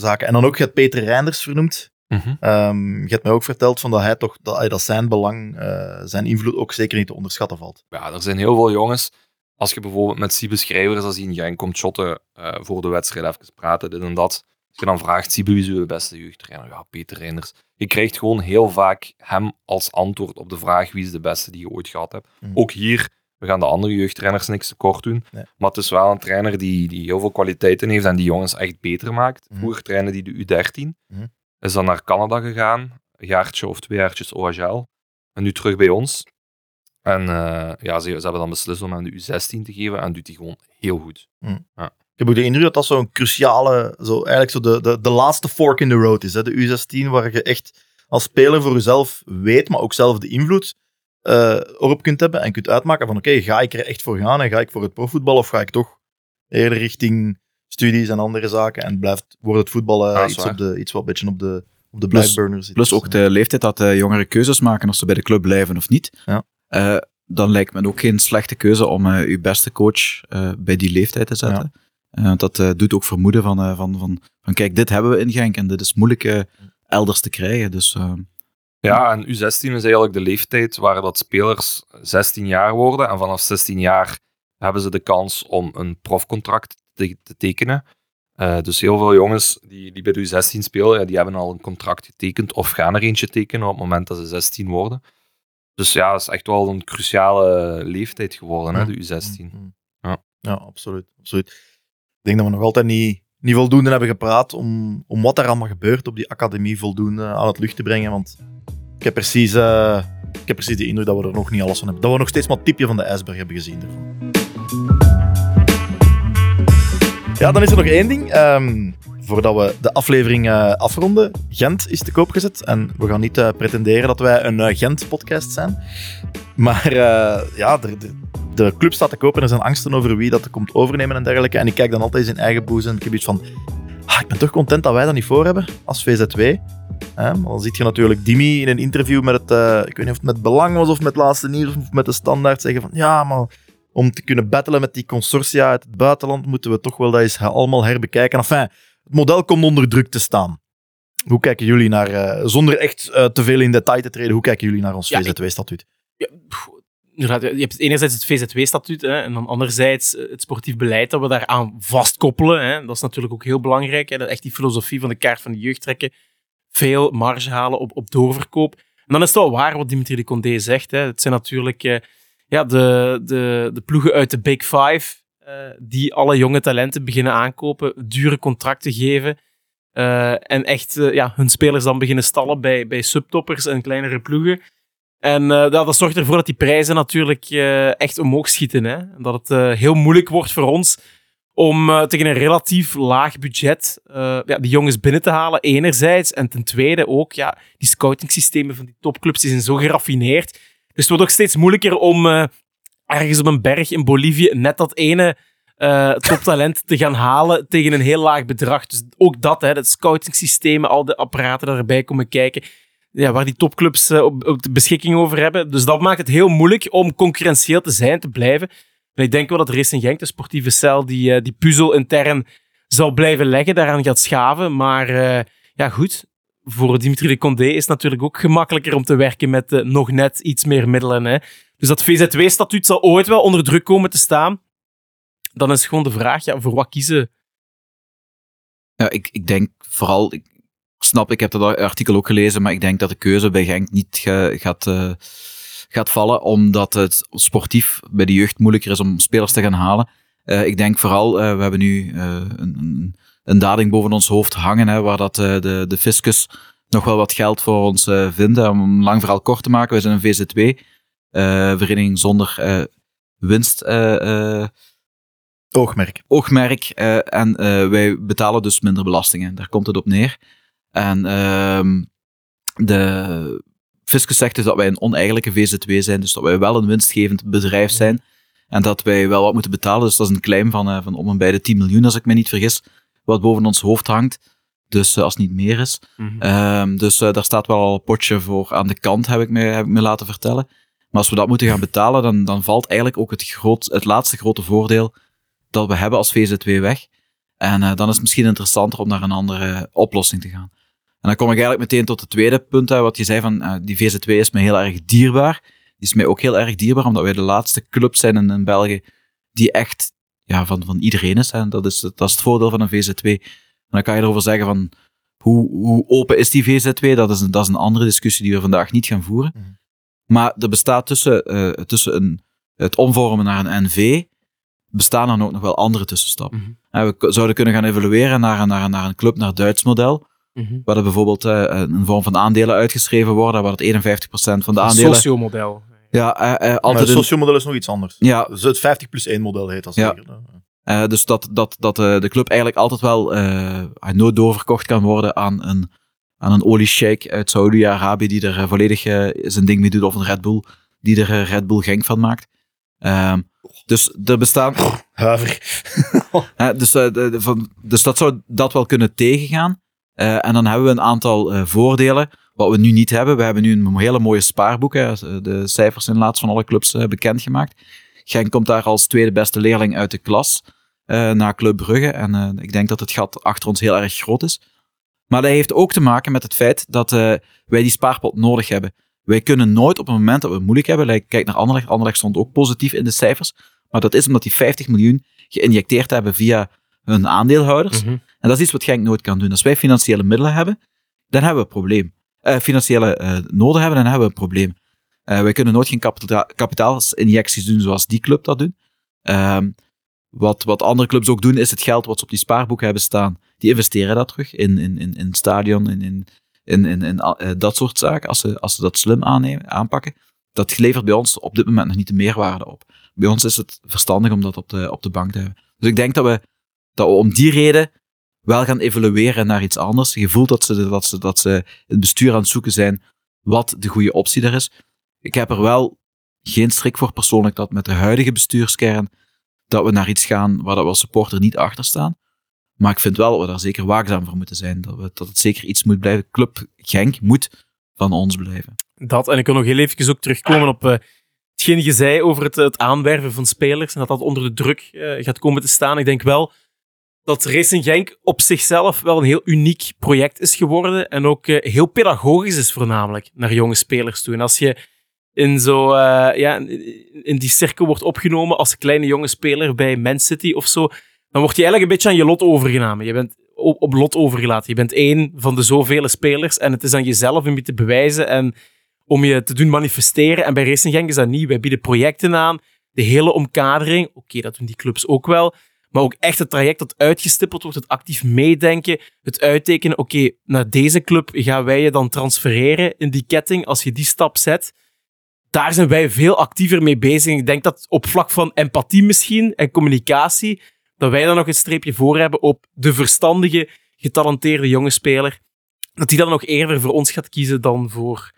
zaken. En dan ook, je hebt Peter Reinders vernoemd. Ehm, je hebt mij ook verteld van dat hij toch, dat, hij- dat zijn belang, zijn invloed ook zeker niet te onderschatten valt. Ja, er zijn heel veel jongens. Als je bijvoorbeeld met Siebe Schrijvers, als hij in Genk komt shotten eh, voor de wedstrijd, even praten, dit en dat. Als je dan vraagt, wie is uw beste jeugdtrainer? Ja, Peter Reinders. Je krijgt gewoon heel vaak hem als antwoord op de vraag wie is de beste die je ooit gehad hebt. Mhm. Ook hier, we gaan de andere jeugdtrainers niks tekort doen. Nee. Maar het is wel een trainer die, die heel veel kwaliteiten heeft en die jongens echt beter maakt. Mhm. Vroeger trainde die de U13. Mhm. Is dan naar Canada gegaan. Een jaartje of twee jaartjes OHL. En nu terug bij ons. En eh, ja, ze, ze hebben dan beslist om hem de U16 te geven en doet hij gewoon heel goed. Ik heb ook de indruk dat dat zo'n cruciale, zo, eigenlijk zo de, de, de laatste fork in the road is. Hè? De U16, waar je echt als speler voor jezelf weet, maar ook zelf de invloed eh, erop kunt hebben en kunt uitmaken van oké, ga ik er echt voor gaan en ga ik voor het profvoetbal of ga ik toch eerder richting studies en andere zaken en blijft, wordt het voetbal eh, Ja, iets, waar. op de, iets wat een beetje op de, op de zit. Plus Dus, ook de leeftijd dat de jongere keuzes maken als ze bij de club blijven of niet. Ja. Eh, dan lijkt me ook geen slechte keuze om eh, uw beste coach eh, bij die leeftijd te zetten. Eh, dat eh, doet ook vermoeden van, eh, van, van, van, kijk, dit hebben we in Genk en dit is moeilijk eh, elders te krijgen. Dus Ja, en U16 is eigenlijk de leeftijd waar dat spelers 16 jaar worden. En vanaf 16 jaar hebben ze de kans om een profcontract te, te tekenen. Eh, dus heel veel jongens die, die bij de U16 spelen, ja, die hebben al een contract getekend of gaan er eentje tekenen op het moment dat ze 16 worden. Dus ja, dat is echt wel een cruciale leeftijd geworden, hè, de U16. Mhm. Ja. ja, absoluut, absoluut. Ik denk dat we nog altijd niet, niet voldoende hebben gepraat om, om wat er allemaal gebeurt op die academie voldoende aan het lucht te brengen. Want ik heb precies, eh, ik heb precies de indruk dat we er nog niet alles van hebben. Dat we nog steeds maar het tipje van de ijsberg hebben gezien. ervan. Ja, dan is er nog één ding. Ehm, voordat we de aflevering eh, afronden. Gent is te koop gezet. En we gaan niet eh, pretenderen dat wij een eh, Gent-podcast zijn. Maar ja, de, de, de club staat te koop en er zijn angsten over wie dat komt overnemen en dergelijke. En ik kijk dan altijd in eigen boezem. Ik heb iets van... ah, ik ben toch content dat wij dat niet voor hebben als VZW. Maar dan zie je natuurlijk Dimi in een interview met het... ik weet niet of het met Belang was of met Laatste Nieuws of met de Standaard zeggen van... Ja, maar om te kunnen battelen met die consortia uit het buitenland moeten we toch wel dat eens allemaal herbekijken. Enfin, het model komt onder druk te staan. Hoe kijken jullie naar, eh, zonder echt eh, te veel in detail te treden, hoe kijken jullie naar ons Ja, VZW-statuut? Ja, je hebt enerzijds het VZW-statuut hè, en dan anderzijds eh, het sportief beleid dat we daaraan vastkoppelen. Hè. Dat is natuurlijk ook heel belangrijk. Hè, dat echt die filosofie van de kaart van de jeugd trekken veel marge halen op, op doorverkoop. En dan is het wel waar wat Dimitri de Condé zegt. Hè. Het zijn natuurlijk ja, de, de, de ploegen uit de Big Five eh, die alle jonge talenten beginnen aankopen, dure contracten geven eh, en echt eh, ja, hun spelers dan beginnen stallen bij, bij subtoppers en kleinere ploegen. En dat, dat zorgt ervoor dat die prijzen natuurlijk echt omhoog schieten. Hè? Dat het heel moeilijk wordt voor ons om tegen een relatief laag budget ja, die jongens binnen te halen, enerzijds. En ten tweede ook, ja, die scoutingsystemen van die topclubs zijn zo geraffineerd. Dus het wordt ook steeds moeilijker om ergens op een berg in Bolivie net dat ene eh, toptalent te gaan halen tegen een heel laag bedrag. Dus ook dat, hè, dat scoutingsystemen, al de apparaten die komen kijken, ja, waar die topclubs eh, op, de beschikking over hebben. Dus dat maakt het heel moeilijk om concurrentieel te zijn, te blijven. En ik denk wel dat Racing Genk, de sportieve cel, die, eh, die puzzel intern zal blijven leggen, daaraan gaat schaven. Maar ja, goed. Voor Dimitri de Condé is het natuurlijk ook gemakkelijker om te werken met nog net iets meer middelen. Hè. Dus dat VZW-statuut zal ooit wel onder druk komen te staan. Dan is gewoon de vraag, ja, voor wat kiezen? Ja, ik, ik denk vooral, ik snap, ik heb dat artikel ook gelezen, maar ik denk dat de keuze bij Genk niet ga- gaat, eh, gaat vallen, omdat het sportief bij de jeugd moeilijker is om spelers te gaan halen. Eh, ik denk vooral, eh, we hebben nu een, een, dading boven ons hoofd hangen, hè, waar dat, de, de fiscus nog wel wat geld voor ons vindt. Om lang verhaal kort te maken, we zijn een VZW, vereniging zonder eh, winst. eh, eh, Oogmerk. oogmerk. eh, en eh, wij betalen dus minder belastingen. Daar komt het op neer. En ehm, de fiscus zegt dus dat wij een oneigenlijke VZW zijn, dus dat wij wel een winstgevend bedrijf zijn. En dat wij wel wat moeten betalen. Dus dat is een claim van, eh, van om en bij de 10 miljoen, als ik me niet vergis, wat boven ons hoofd hangt. Dus eh, als het niet meer is. Ehm, dus eh, daar staat wel al een potje voor aan de kant, heb ik, me, heb ik me laten vertellen. Maar als we dat moeten gaan betalen, dan, dan valt eigenlijk ook het, groot, het laatste grote voordeel dat we hebben als VZW weg. En eh, dan is het misschien interessanter om naar een andere oplossing te gaan. En dan kom ik eigenlijk meteen tot het tweede punt, hè, wat je zei van eh, die VZW is me heel erg dierbaar. Die is mij ook heel erg dierbaar, omdat wij de laatste club zijn in, in België die echt ja, van, van iedereen is. Hè. Dat, is dat is het voordeel van een VZW. En dan kan je erover zeggen van hoe, hoe open is die VZW? Dat is, een, dat is een andere discussie die we vandaag niet gaan voeren. Mhm. Maar er bestaat tussen, eh, tussen een, het omvormen naar een NV, bestaan er ook nog wel andere tussenstappen. Mhm. En we zouden kunnen gaan evalueren naar, een- naar, een- naar een club, naar het Duits model, Mhm. waar er bijvoorbeeld eh, een vorm van aandelen uitgeschreven worden, waar het 51% van de Een aandelen... sociomodel. Ja, eh, eh, Maar altijd het een- sociomodel is nog iets anders. ja, Dus het 50 plus 1 model heet dat Ja. zeker. Eh, dus dat, dat, dat eh, de club eigenlijk altijd wel eh, nooit doorverkocht kan worden aan een, aan een oliesheik uit Saudi-Arabië die er eh, volledig eh, zijn ding mee doet, of een Red Bull die er eh, Red Bull Genk van maakt. Ehm, dus er bestaan... Huiver. Dus, de- de- van, dus dat zou dat wel kunnen tegengaan. En dan hebben we een aantal voordelen, wat we nu niet hebben. We hebben nu een hele mooie spaarboek. Hè. De cijfers zijn laatst van alle clubs eh, bekendgemaakt. Genk komt daar als tweede beste leerling uit de klas naar Club Brugge. En ik denk dat het gat achter ons heel erg groot is. Maar dat heeft ook te maken met het feit dat eh, wij die spaarpot nodig hebben. Wij kunnen nooit op het moment dat we het moeilijk hebben, like, kijk naar Anderlecht, Anderlecht stond ook positief in de cijfers, maar dat is omdat die 50 miljoen geïnjecteerd hebben via hun aandeelhouders. Mhm. En dat is iets wat Genk nooit kan doen. Als wij financiële middelen hebben, dan hebben we een probleem. Eh, financiële eh, noden hebben, dan hebben we een probleem. Wij kunnen nooit geen kapita kapitaalsinjecties doen zoals die club dat doen. Ehm, wat, wat andere clubs ook doen, is het geld wat ze op die spaarboek hebben staan, die investeren dat terug in, in, in, in stadion, in, in, in, in, eh, dat soort zaken, als ze, als ze dat slim aannemen, aanpakken. Dat levert bij ons op dit moment nog niet de meerwaarde op. Bij ons is het verstandig om dat op de, op de bank te hebben. Dus ik denk dat we, dat om die reden wel gaan evalueren naar iets anders. Je voelt dat ze, dat ze, dat ze het bestuur aan het zoeken zijn wat de goede optie daar is. Ik heb er wel geen schrik voor persoonlijk dat met de huidige bestuurskern dat we naar iets gaan waar dat we als supporter niet achter staan. Maar ik vind wel dat we daar zeker waakzaam voor moeten zijn. Dat, we, dat het zeker iets moet blijven. Club Genk moet van ons blijven. Dat, en ik kan nog heel even ook terugkomen op eh, hetgeen je zei over het, het aanwerven van spelers en dat dat onder de druk eh, gaat komen te staan. Ik denk wel dat Racing Genk op zichzelf wel een heel uniek project is geworden en ook eh, heel pedagogisch is voornamelijk naar jonge spelers toe. En als je in, zo, eh, ja, in die cirkel wordt opgenomen als kleine jonge speler bij Man City of zo, dan word je eigenlijk een beetje aan je lot overgenomen. Je bent op, op lot overgelaten. Je bent één van de zoveel spelers en het is aan jezelf om je te bewijzen en om je te doen manifesteren. En bij Racing Genk is dat niet. Wij bieden projecten aan, de hele omkadering. Oké, dat doen die clubs ook wel. Maar ook echt het traject dat uitgestippeld wordt, het actief meedenken, het uittekenen. Oké, naar deze club gaan wij je dan transfereren in die ketting als je die stap zet. Daar zijn wij veel actiever mee bezig. Ik denk dat op vlak van empathie misschien en communicatie, dat wij dan nog een streepje voor hebben op de verstandige, getalenteerde jonge speler. Dat die dan nog eerder voor ons gaat kiezen dan voor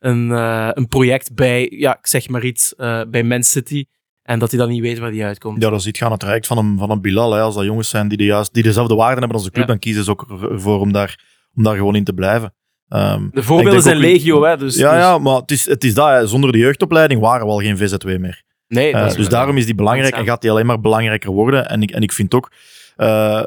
een, eh, een project bij, ja, ik zeg maar iets, eh, bij Man City. En dat hij dan niet weet waar die uitkomt. Ja, dat is iets gaan het traject van een, van een Bilal. Hè. Als dat jongens zijn die, de juist, die dezelfde waarden hebben als de club, Ja. dan kiezen ze ook ervoor om daar, om daar gewoon in te blijven. Ehm, De voorbeelden zijn ook- legio, hè. Dus, ja, dus- ja, maar het is, het is dat. hè. Zonder de jeugdopleiding waren we al geen VZW meer. Nee, Eh, dus daarom is die belangrijk en gaat die alleen maar belangrijker worden. En ik, en ik vind ook... eh,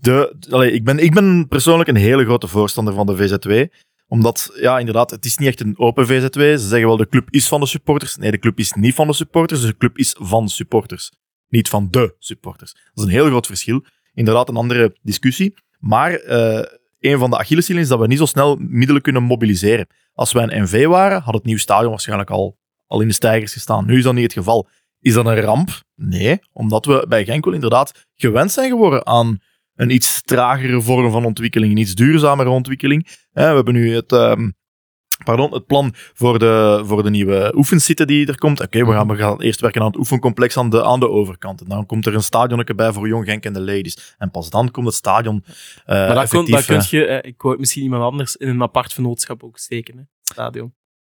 de, allee, ik, ben, ik ben persoonlijk een hele grote voorstander van de VZW. Omdat, ja, inderdaad, het is niet echt een open VZW. Ze zeggen wel, de club is van de supporters. Nee, de club is niet van de supporters. De club is van supporters. Niet van de supporters. Dat is een heel groot verschil. Inderdaad, een andere discussie. Maar eh, een van de Achilleshielen is dat we niet zo snel middelen kunnen mobiliseren. Als wij een NV waren, had het nieuw stadion waarschijnlijk al, al in de stijgers gestaan. Nu is dat niet het geval. Is dat een ramp? Nee, omdat we bij Genk wel inderdaad gewend zijn geworden aan een iets tragere vorm van ontwikkeling, een iets duurzamere ontwikkeling. Hè, we hebben nu het, ehm, pardon, het plan voor de, voor de nieuwe oefensite die er komt. Oké, we, gaan, we gaan eerst werken aan het oefencomplex aan de, aan de overkant. En dan komt er een stadionnetje bij voor Jong Genk en de ladies. En pas dan komt het stadion eh Maar dat, kun, effectief, dat eh, kun je, eh, ik wou het misschien iemand anders, in een apart vennootschap ook steken. Hè? Stadion.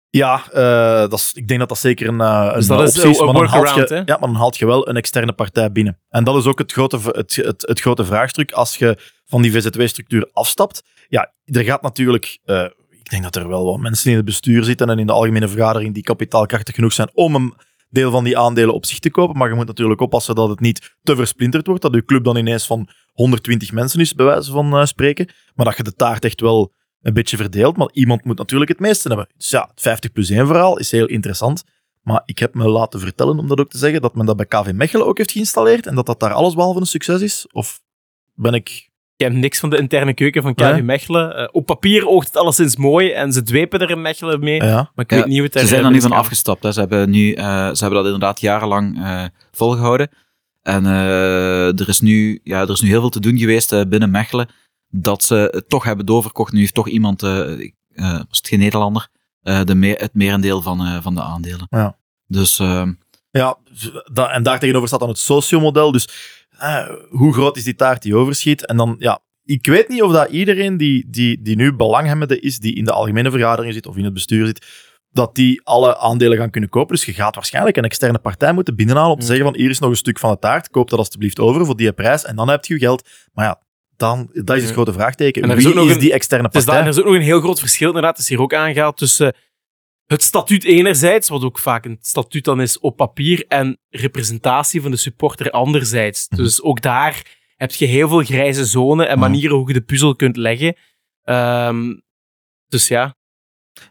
Ja, eh, dat is, ik denk dat dat zeker een, eh, Dus een dat optie is. een Maar dan, je, ja, maar dan haalt je wel een externe partij binnen. En dat is ook het grote, het, het, het grote vraagstuk als je van die VZW-structuur afstapt. Ja, er gaat natuurlijk... eh, ik denk dat er wel wat mensen in het bestuur zitten en in de algemene vergadering die kapitaalkrachtig genoeg zijn om een deel van die aandelen op zich te kopen. Maar je moet natuurlijk oppassen dat het niet te versplinterd wordt. Dat je club dan ineens van 120 mensen is, bij wijze van eh, spreken. Maar dat je de taart echt wel een beetje verdeelt. Maar iemand moet natuurlijk het meeste hebben. Dus ja, het 50 plus 1 verhaal is heel interessant. Maar ik heb me laten vertellen, om dat ook te zeggen, dat men dat bij KV Mechelen ook heeft geïnstalleerd en dat dat daar allesbehalve een succes is. Of ben ik... Ik heb niks van de interne keuken van KV? Mechelen. Eh, op papier oogt het alleszins mooi en ze dwepen er in Mechelen mee. Ja, Maar ik Ja, weet niet hoe het Ze zijn er nu van afgestapt. Hè. Ze, hebben nu, eh, ze hebben dat inderdaad jarenlang eh, volgehouden. En eh, er, is nu, ja, er is nu heel veel te doen geweest eh, binnen Mechelen. Dat ze het toch hebben doorverkocht. Nu heeft toch iemand, was het geen Nederlander, eh, de meer, het merendeel van, eh, van de aandelen. Ja. Dus eh, ja en daar tegenover staat dan het sociomodel. Dus eh, hoe groot is die taart die overschiet? En dan, ja, ik weet niet of dat iedereen die, die, die nu belanghebbende is, die in de algemene vergadering zit of in het bestuur zit, dat die alle aandelen gaan kunnen kopen. Dus je gaat waarschijnlijk een externe partij moeten binnenhalen om te Mm. zeggen van hier is nog een stuk van de taart, koop dat alsjeblieft over voor die prijs en dan heb je je geld. Maar ja, dan, dat is het grote vraagteken. En er is Wie ook nog is een- die externe partij? en er is ook nog een heel groot verschil, inderdaad, het is hier ook aangehaald, tussen het statuut enerzijds, wat ook vaak een statuut dan is op papier, en representatie van de supporter anderzijds. Mhm. Dus ook daar heb je heel veel grijze zone en manieren hoe je de puzzel kunt leggen. Ehm, dus ja,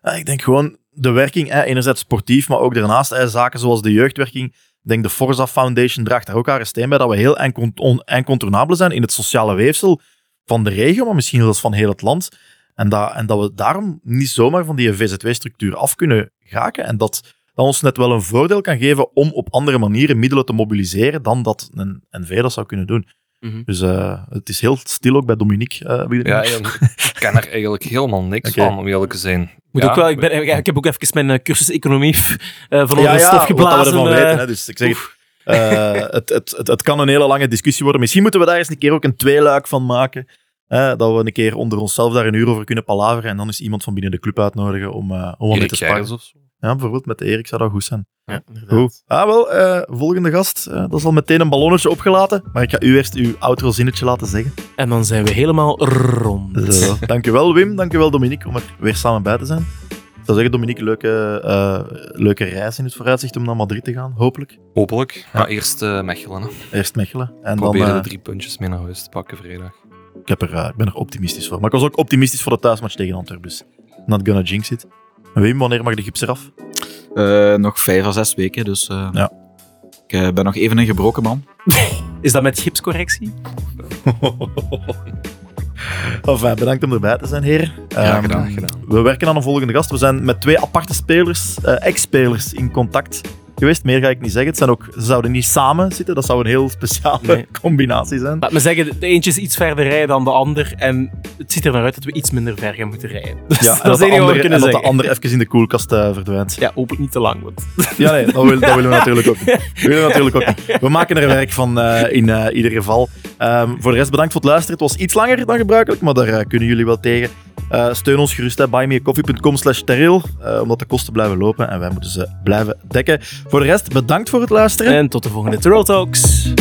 Ja, ik denk gewoon de werking, hè, enerzijds sportief, maar ook daarnaast hè, zaken zoals de jeugdwerking. Ik denk de Forza Foundation draagt daar ook haar steen bij dat we heel incont- on- incontournabel zijn in het sociale weefsel van de regio, maar misschien zelfs van heel het land. En dat, en dat we daarom niet zomaar van die VZW-structuur af kunnen geraken. En dat dat ons net wel een voordeel kan geven om op andere manieren middelen te mobiliseren dan dat een NV dat zou kunnen doen. Mhm. Dus eh, het is heel stil ook bij Dominique. eh, wie- Ja, ik ken er eigenlijk helemaal niks van, om eerlijk te zijn. Moet Ja, ook wel, ik, ben, ik heb ook even mijn eh, cursus economie eh, van ja, ja, stof we geblazen. ervan eh, weten. Hè. Dus ik zeg, het, eh, het, het, het, het kan een hele lange discussie worden. Misschien moeten we daar eens een keer ook een tweeluik van maken. Hè, dat we een keer onder onszelf daar een uur over kunnen palaveren. En dan is iemand van binnen de club uitnodigen om, eh om wat mee te Gijs sparren. of zo. Ja, bijvoorbeeld met Erik zou dat goed zijn. ja, inderdaad. Goed. Ah, wel, eh, volgende gast. eh, dat is al meteen een ballonnetje opgelaten. Maar ik ga u eerst uw outro zinnetje laten zeggen. En dan zijn we helemaal rond. Zo. Dankjewel Wim, dankjewel Dominique om er weer samen bij te zijn. Ik zou zeggen, Dominique, leuke, eh, leuke reis in het vooruitzicht om naar Madrid te gaan, hopelijk. Hopelijk. Ja. Maar eerst eh, Mechelen. Hè. Eerst Mechelen. En dan, Proberen eh, de drie puntjes mee naar huis te pakken vrijdag. Ik, heb er, eh, ik ben er optimistisch voor. Maar ik was ook optimistisch voor de thuismatch tegen Antwerpen. Dus not gonna jinx it. En Wim, wanneer mag de gips eraf? eh, nog vijf à zes weken. Dus eh, Ja. ik eh, ben nog even een gebroken man. Is dat met gipscorrectie? Enfin, bedankt om erbij te zijn, heren. Graag Ehm, gedaan. We werken aan een volgende gast. We zijn met twee aparte spelers, eh, ex-spelers, in contact geweest. Meer ga ik niet zeggen. Het zijn ook, ze zouden niet samen zitten. Dat zou een heel speciale Nee. combinatie zijn. Laat me zeggen, de eentje is iets verder rijden dan de ander. En het ziet er naar uit dat we iets minder ver gaan moeten rijden. Dus Ja, dat is het de we andere, en dat de ander even in de koelkast eh, verdwijnt. Ja, hoop ik niet te lang wordt. Ja, nee, dat, wil- dat willen we natuurlijk ook niet. Dat willen we natuurlijk ook niet. We maken er werk van eh, in eh, ieder geval. Ehm, voor de rest bedankt voor het luisteren. Het was iets langer dan gebruikelijk, maar daar kunnen jullie wel tegen. Eh, steun ons gerust, buymeacoffee.com slash terreel, eh, omdat de kosten blijven lopen en wij moeten ze blijven dekken. Voor de rest, bedankt voor het luisteren. En tot de volgende Troll Talks.